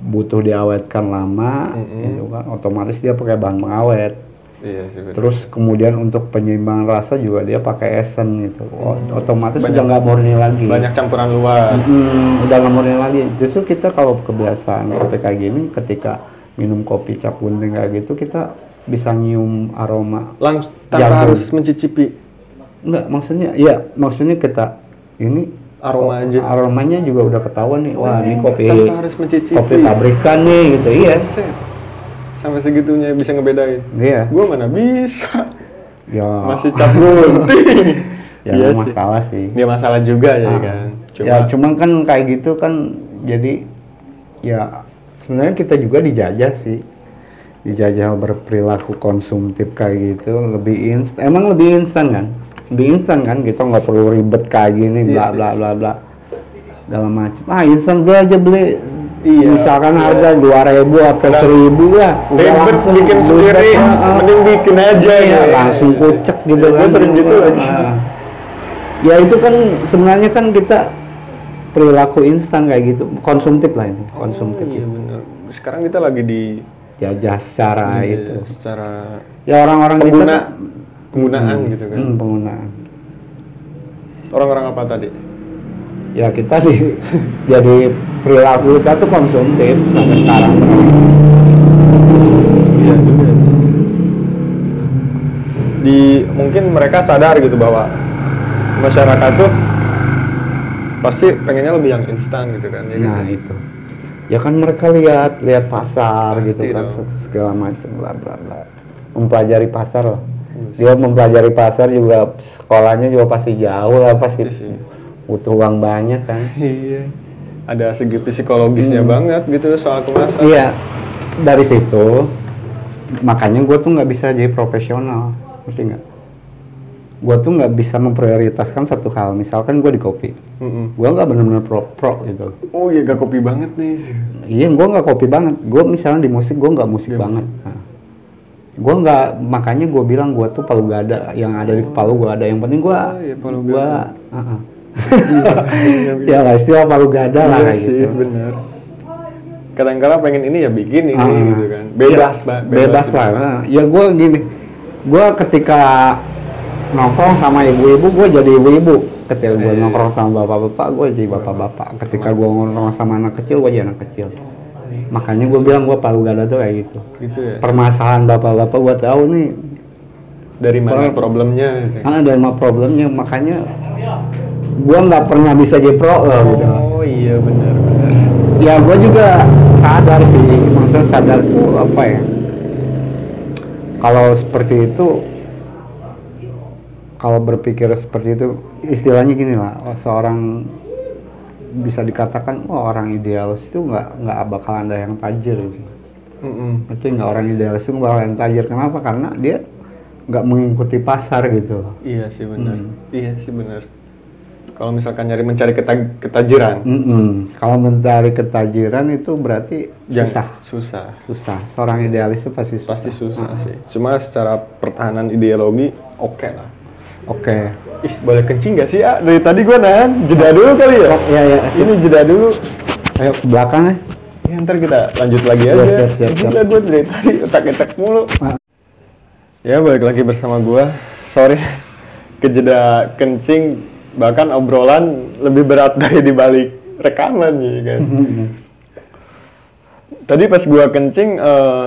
butuh diawetkan lama, Mm-mm. gitu kan, otomatis dia pakai bahan pengawet. Iya sih. Terus kemudian untuk penyeimbangan rasa juga dia pakai esen gitu. Hmm. Otomatis Banyak- udah nggak murni lagi. banyak campuran luar. Mm, udah nggak murni lagi. Justru kita kalau kebiasaan kopi kayak gini, ketika minum kopi cap gunting kayak gitu, kita bisa nyium aroma. Langsung tanpa Jagung. harus mencicipi Enggak, maksudnya, iya, maksudnya kita ini aroma aja. aromanya juga udah ketahuan nih. Wah, ini kopi tanpa harus mencicipi. kopi pabrikan nih gitu. Iya. Sampai segitunya bisa ngebedain. Iya. Gua mana bisa. Ya. Masih cap gunting. ya Iya nggak sih. masalah sih. Dia masalah juga ya Ah. kan. Cuma ya cuman kan kayak gitu kan jadi ya sebenarnya kita juga dijajah sih dijajah berperilaku konsumtif kayak gitu lebih instan emang lebih instan kan lebih instan kan kita nggak perlu ribet kayak gini bla Iya bla bla bla dalam macam ah instan beli aja beli Iya, misalkan iya. harga dua ribu atau Kadang seribu lah udah Ribet langsung bikin sendiri, ah. mending bikin aja Iya, ya. langsung kucek gitu Gue kan sering gitu lagi. Ah. ya itu kan sebenarnya kan kita perilaku instan kayak gitu konsumtif lah ini konsumtif Oh, iya benar. Sekarang kita lagi di jajah secara di- itu secara ya orang-orang kita pengguna penggunaan Hmm, gitu kan. hmm, penggunaan Orang-orang apa tadi? ya kita di jadi perilaku kita tuh konsumtif sampai sekarang Iya juga. Di mungkin mereka sadar gitu bahwa masyarakat tuh pasti pengennya lebih yang instan gitu kan ya kan? nah itu ya kan mereka lihat lihat pasar Pasti gitu kan dong. segala macam bla bla bla mempelajari pasar lah dia mempelajari pasar juga sekolahnya juga pasti jauh lah pasti Iya sih. butuh uang banyak kan Iya. Ada segi psikologisnya Hmm. banget gitu soal kemasan. iya dari situ makanya gue tuh nggak bisa jadi profesional ngerti nggak gue tuh nggak bisa memprioritaskan satu hal misalkan gue di kopi Mm-mm. gue nggak benar-benar pro pro gitu Oh iya gak kopi banget nih. iya gue nggak kopi banget gue misalnya di musik gue nggak musik Nggak banget nah, gue nggak makanya gue bilang gue tuh palu gak ada yang ada di kepala gue ada yang penting gue Oh, iya, palu gue gada. ya lah istilah palu gada lah Iya kayak sih, gitu bener. Kadang-kadang pengen ini ya bikin ini Ah, gitu kan. Bebas, ya, Pak. bebas, lah Nah, ya gue gini gue ketika nongkrong sama ibu-ibu gue jadi ibu-ibu ketika gue Iya. nongkrong sama bapak-bapak gue jadi bapak-bapak ketika gue nongkrong sama anak kecil gue jadi anak kecil makanya gue bilang gue palu gada tuh kayak gitu. Gitu ya. permasalahan bapak-bapak gue tahu nih. Dari mana Kalau- problemnya gitu. ah dan mah problemnya. Makanya gue nggak pernah bisa jadi pro lah gitu. Oh iya benar benar. ya gue juga sadar sih. Maksudnya sadar tuh apa ya? Kalau seperti itu kalau berpikir seperti itu istilahnya gini lah. Oh, seorang bisa dikatakan oh orang idealis itu nggak nggak bakal ada yang tajir gitu. Mm-mm. Berarti nggak orang idealis itu bakal yang tajir kenapa karena dia nggak mengikuti pasar gitu Iya sih benar. Hmm. Iya sih benar. Kalau misalkan nyari mencari keta- ketajiran, Mm-mm. Kalau mencari ketajiran itu berarti jangan- susah, susah. susah. Seorang idealis itu pasti susah. Pasti susah Ah, sih. Cuma secara pertahanan ideologi oke lah. Oke. Ih, boleh kencing gak sih, ah? Dari tadi gua nahan. Jeda dulu kali ya? Oh, iya, iya, sip. Ini jeda dulu. Ayo ke belakang ya. Ya, ntar kita lanjut lagi Iya, aja. siap, siap, Gila siap. gue dari tadi otak-otak mulu. Ah. Ya, balik lagi bersama gua. Sorry, kejeda kencing, bahkan obrolan lebih berat dari dibalik rekaman ya kan. Tadi pas gua kencing, eh,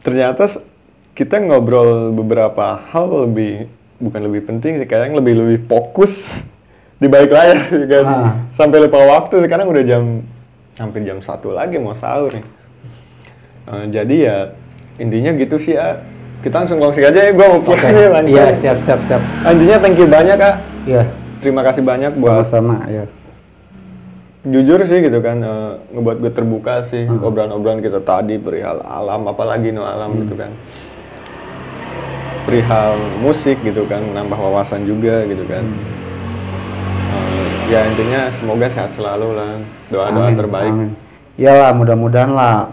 ternyata kita ngobrol beberapa hal lebih bukan lebih penting sih, kayaknya lebih lebih fokus di balik layar ya kan. Ah. Sampai lupa waktu sekarang udah jam hampir jam satu lagi mau sahur nih. Eh, jadi ya intinya gitu sih ya. Kita langsung closing aja ya, gua mau pulang nih langsung. Iya, siap, siap, siap. Intinya thank you banyak kak. Iya. Terima kasih banyak buat Sama-sama, ya. jujur sih gitu kan eh, ngebuat gue terbuka sih Hmm. obrolan-obrolan kita tadi perihal alam apalagi no alam Hmm. gitu kan perihal musik gitu kan nambah wawasan juga gitu kan Hmm. Eh, ya intinya semoga sehat selalu lah doa-doa Amin, terbaik amin. Iyalah, mudah-mudahan lah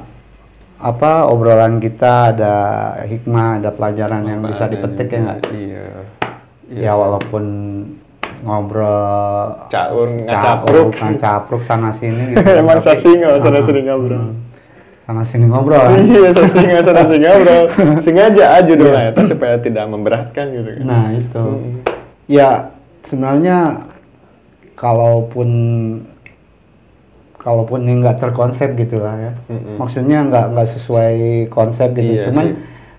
apa obrolan kita ada hikmah, ada pelajaran yang bisa dipetik ya nggak? iya Ya walaupun ngobrol Caur, ngacapruk. ngacapruk sana sini gitu. emang Tapi- sasi nggak sana Ah, sini ngobrol hmm. Sana sini ngobrol. iya sasi nggak sana sini ngobrol sengaja aja dulu lah itu supaya tidak memberatkan gitu kan Iya. Nah, itu. Mm. Ya, sebenarnya kalaupun kalaupun ini nggak terkonsep gitu lah ya. Mm-mm. Maksudnya nggak nggak sesuai konsep gitu. Iya cuman sih.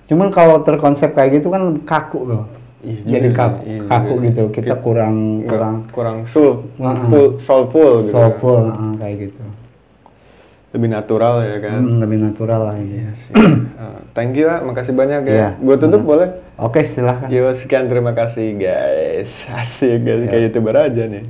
cuman kalau terkonsep kayak gitu kan kaku loh. Iya Jadi kaku, iya kaku sih. gitu. Kita Ki- kurang Nggak- kurang kurang soul full soulful gitu kan. soulful ah, kayak gitu. Lebih natural ya kan Hmm, lebih natural lah ini. Iya sih. Ah, thank you ah makasih banyak ya Iya. gue tutup Hmm. boleh Oke, silahkan. Yo sekian terima kasih guys asik guys Iya. kayak youtuber aja nih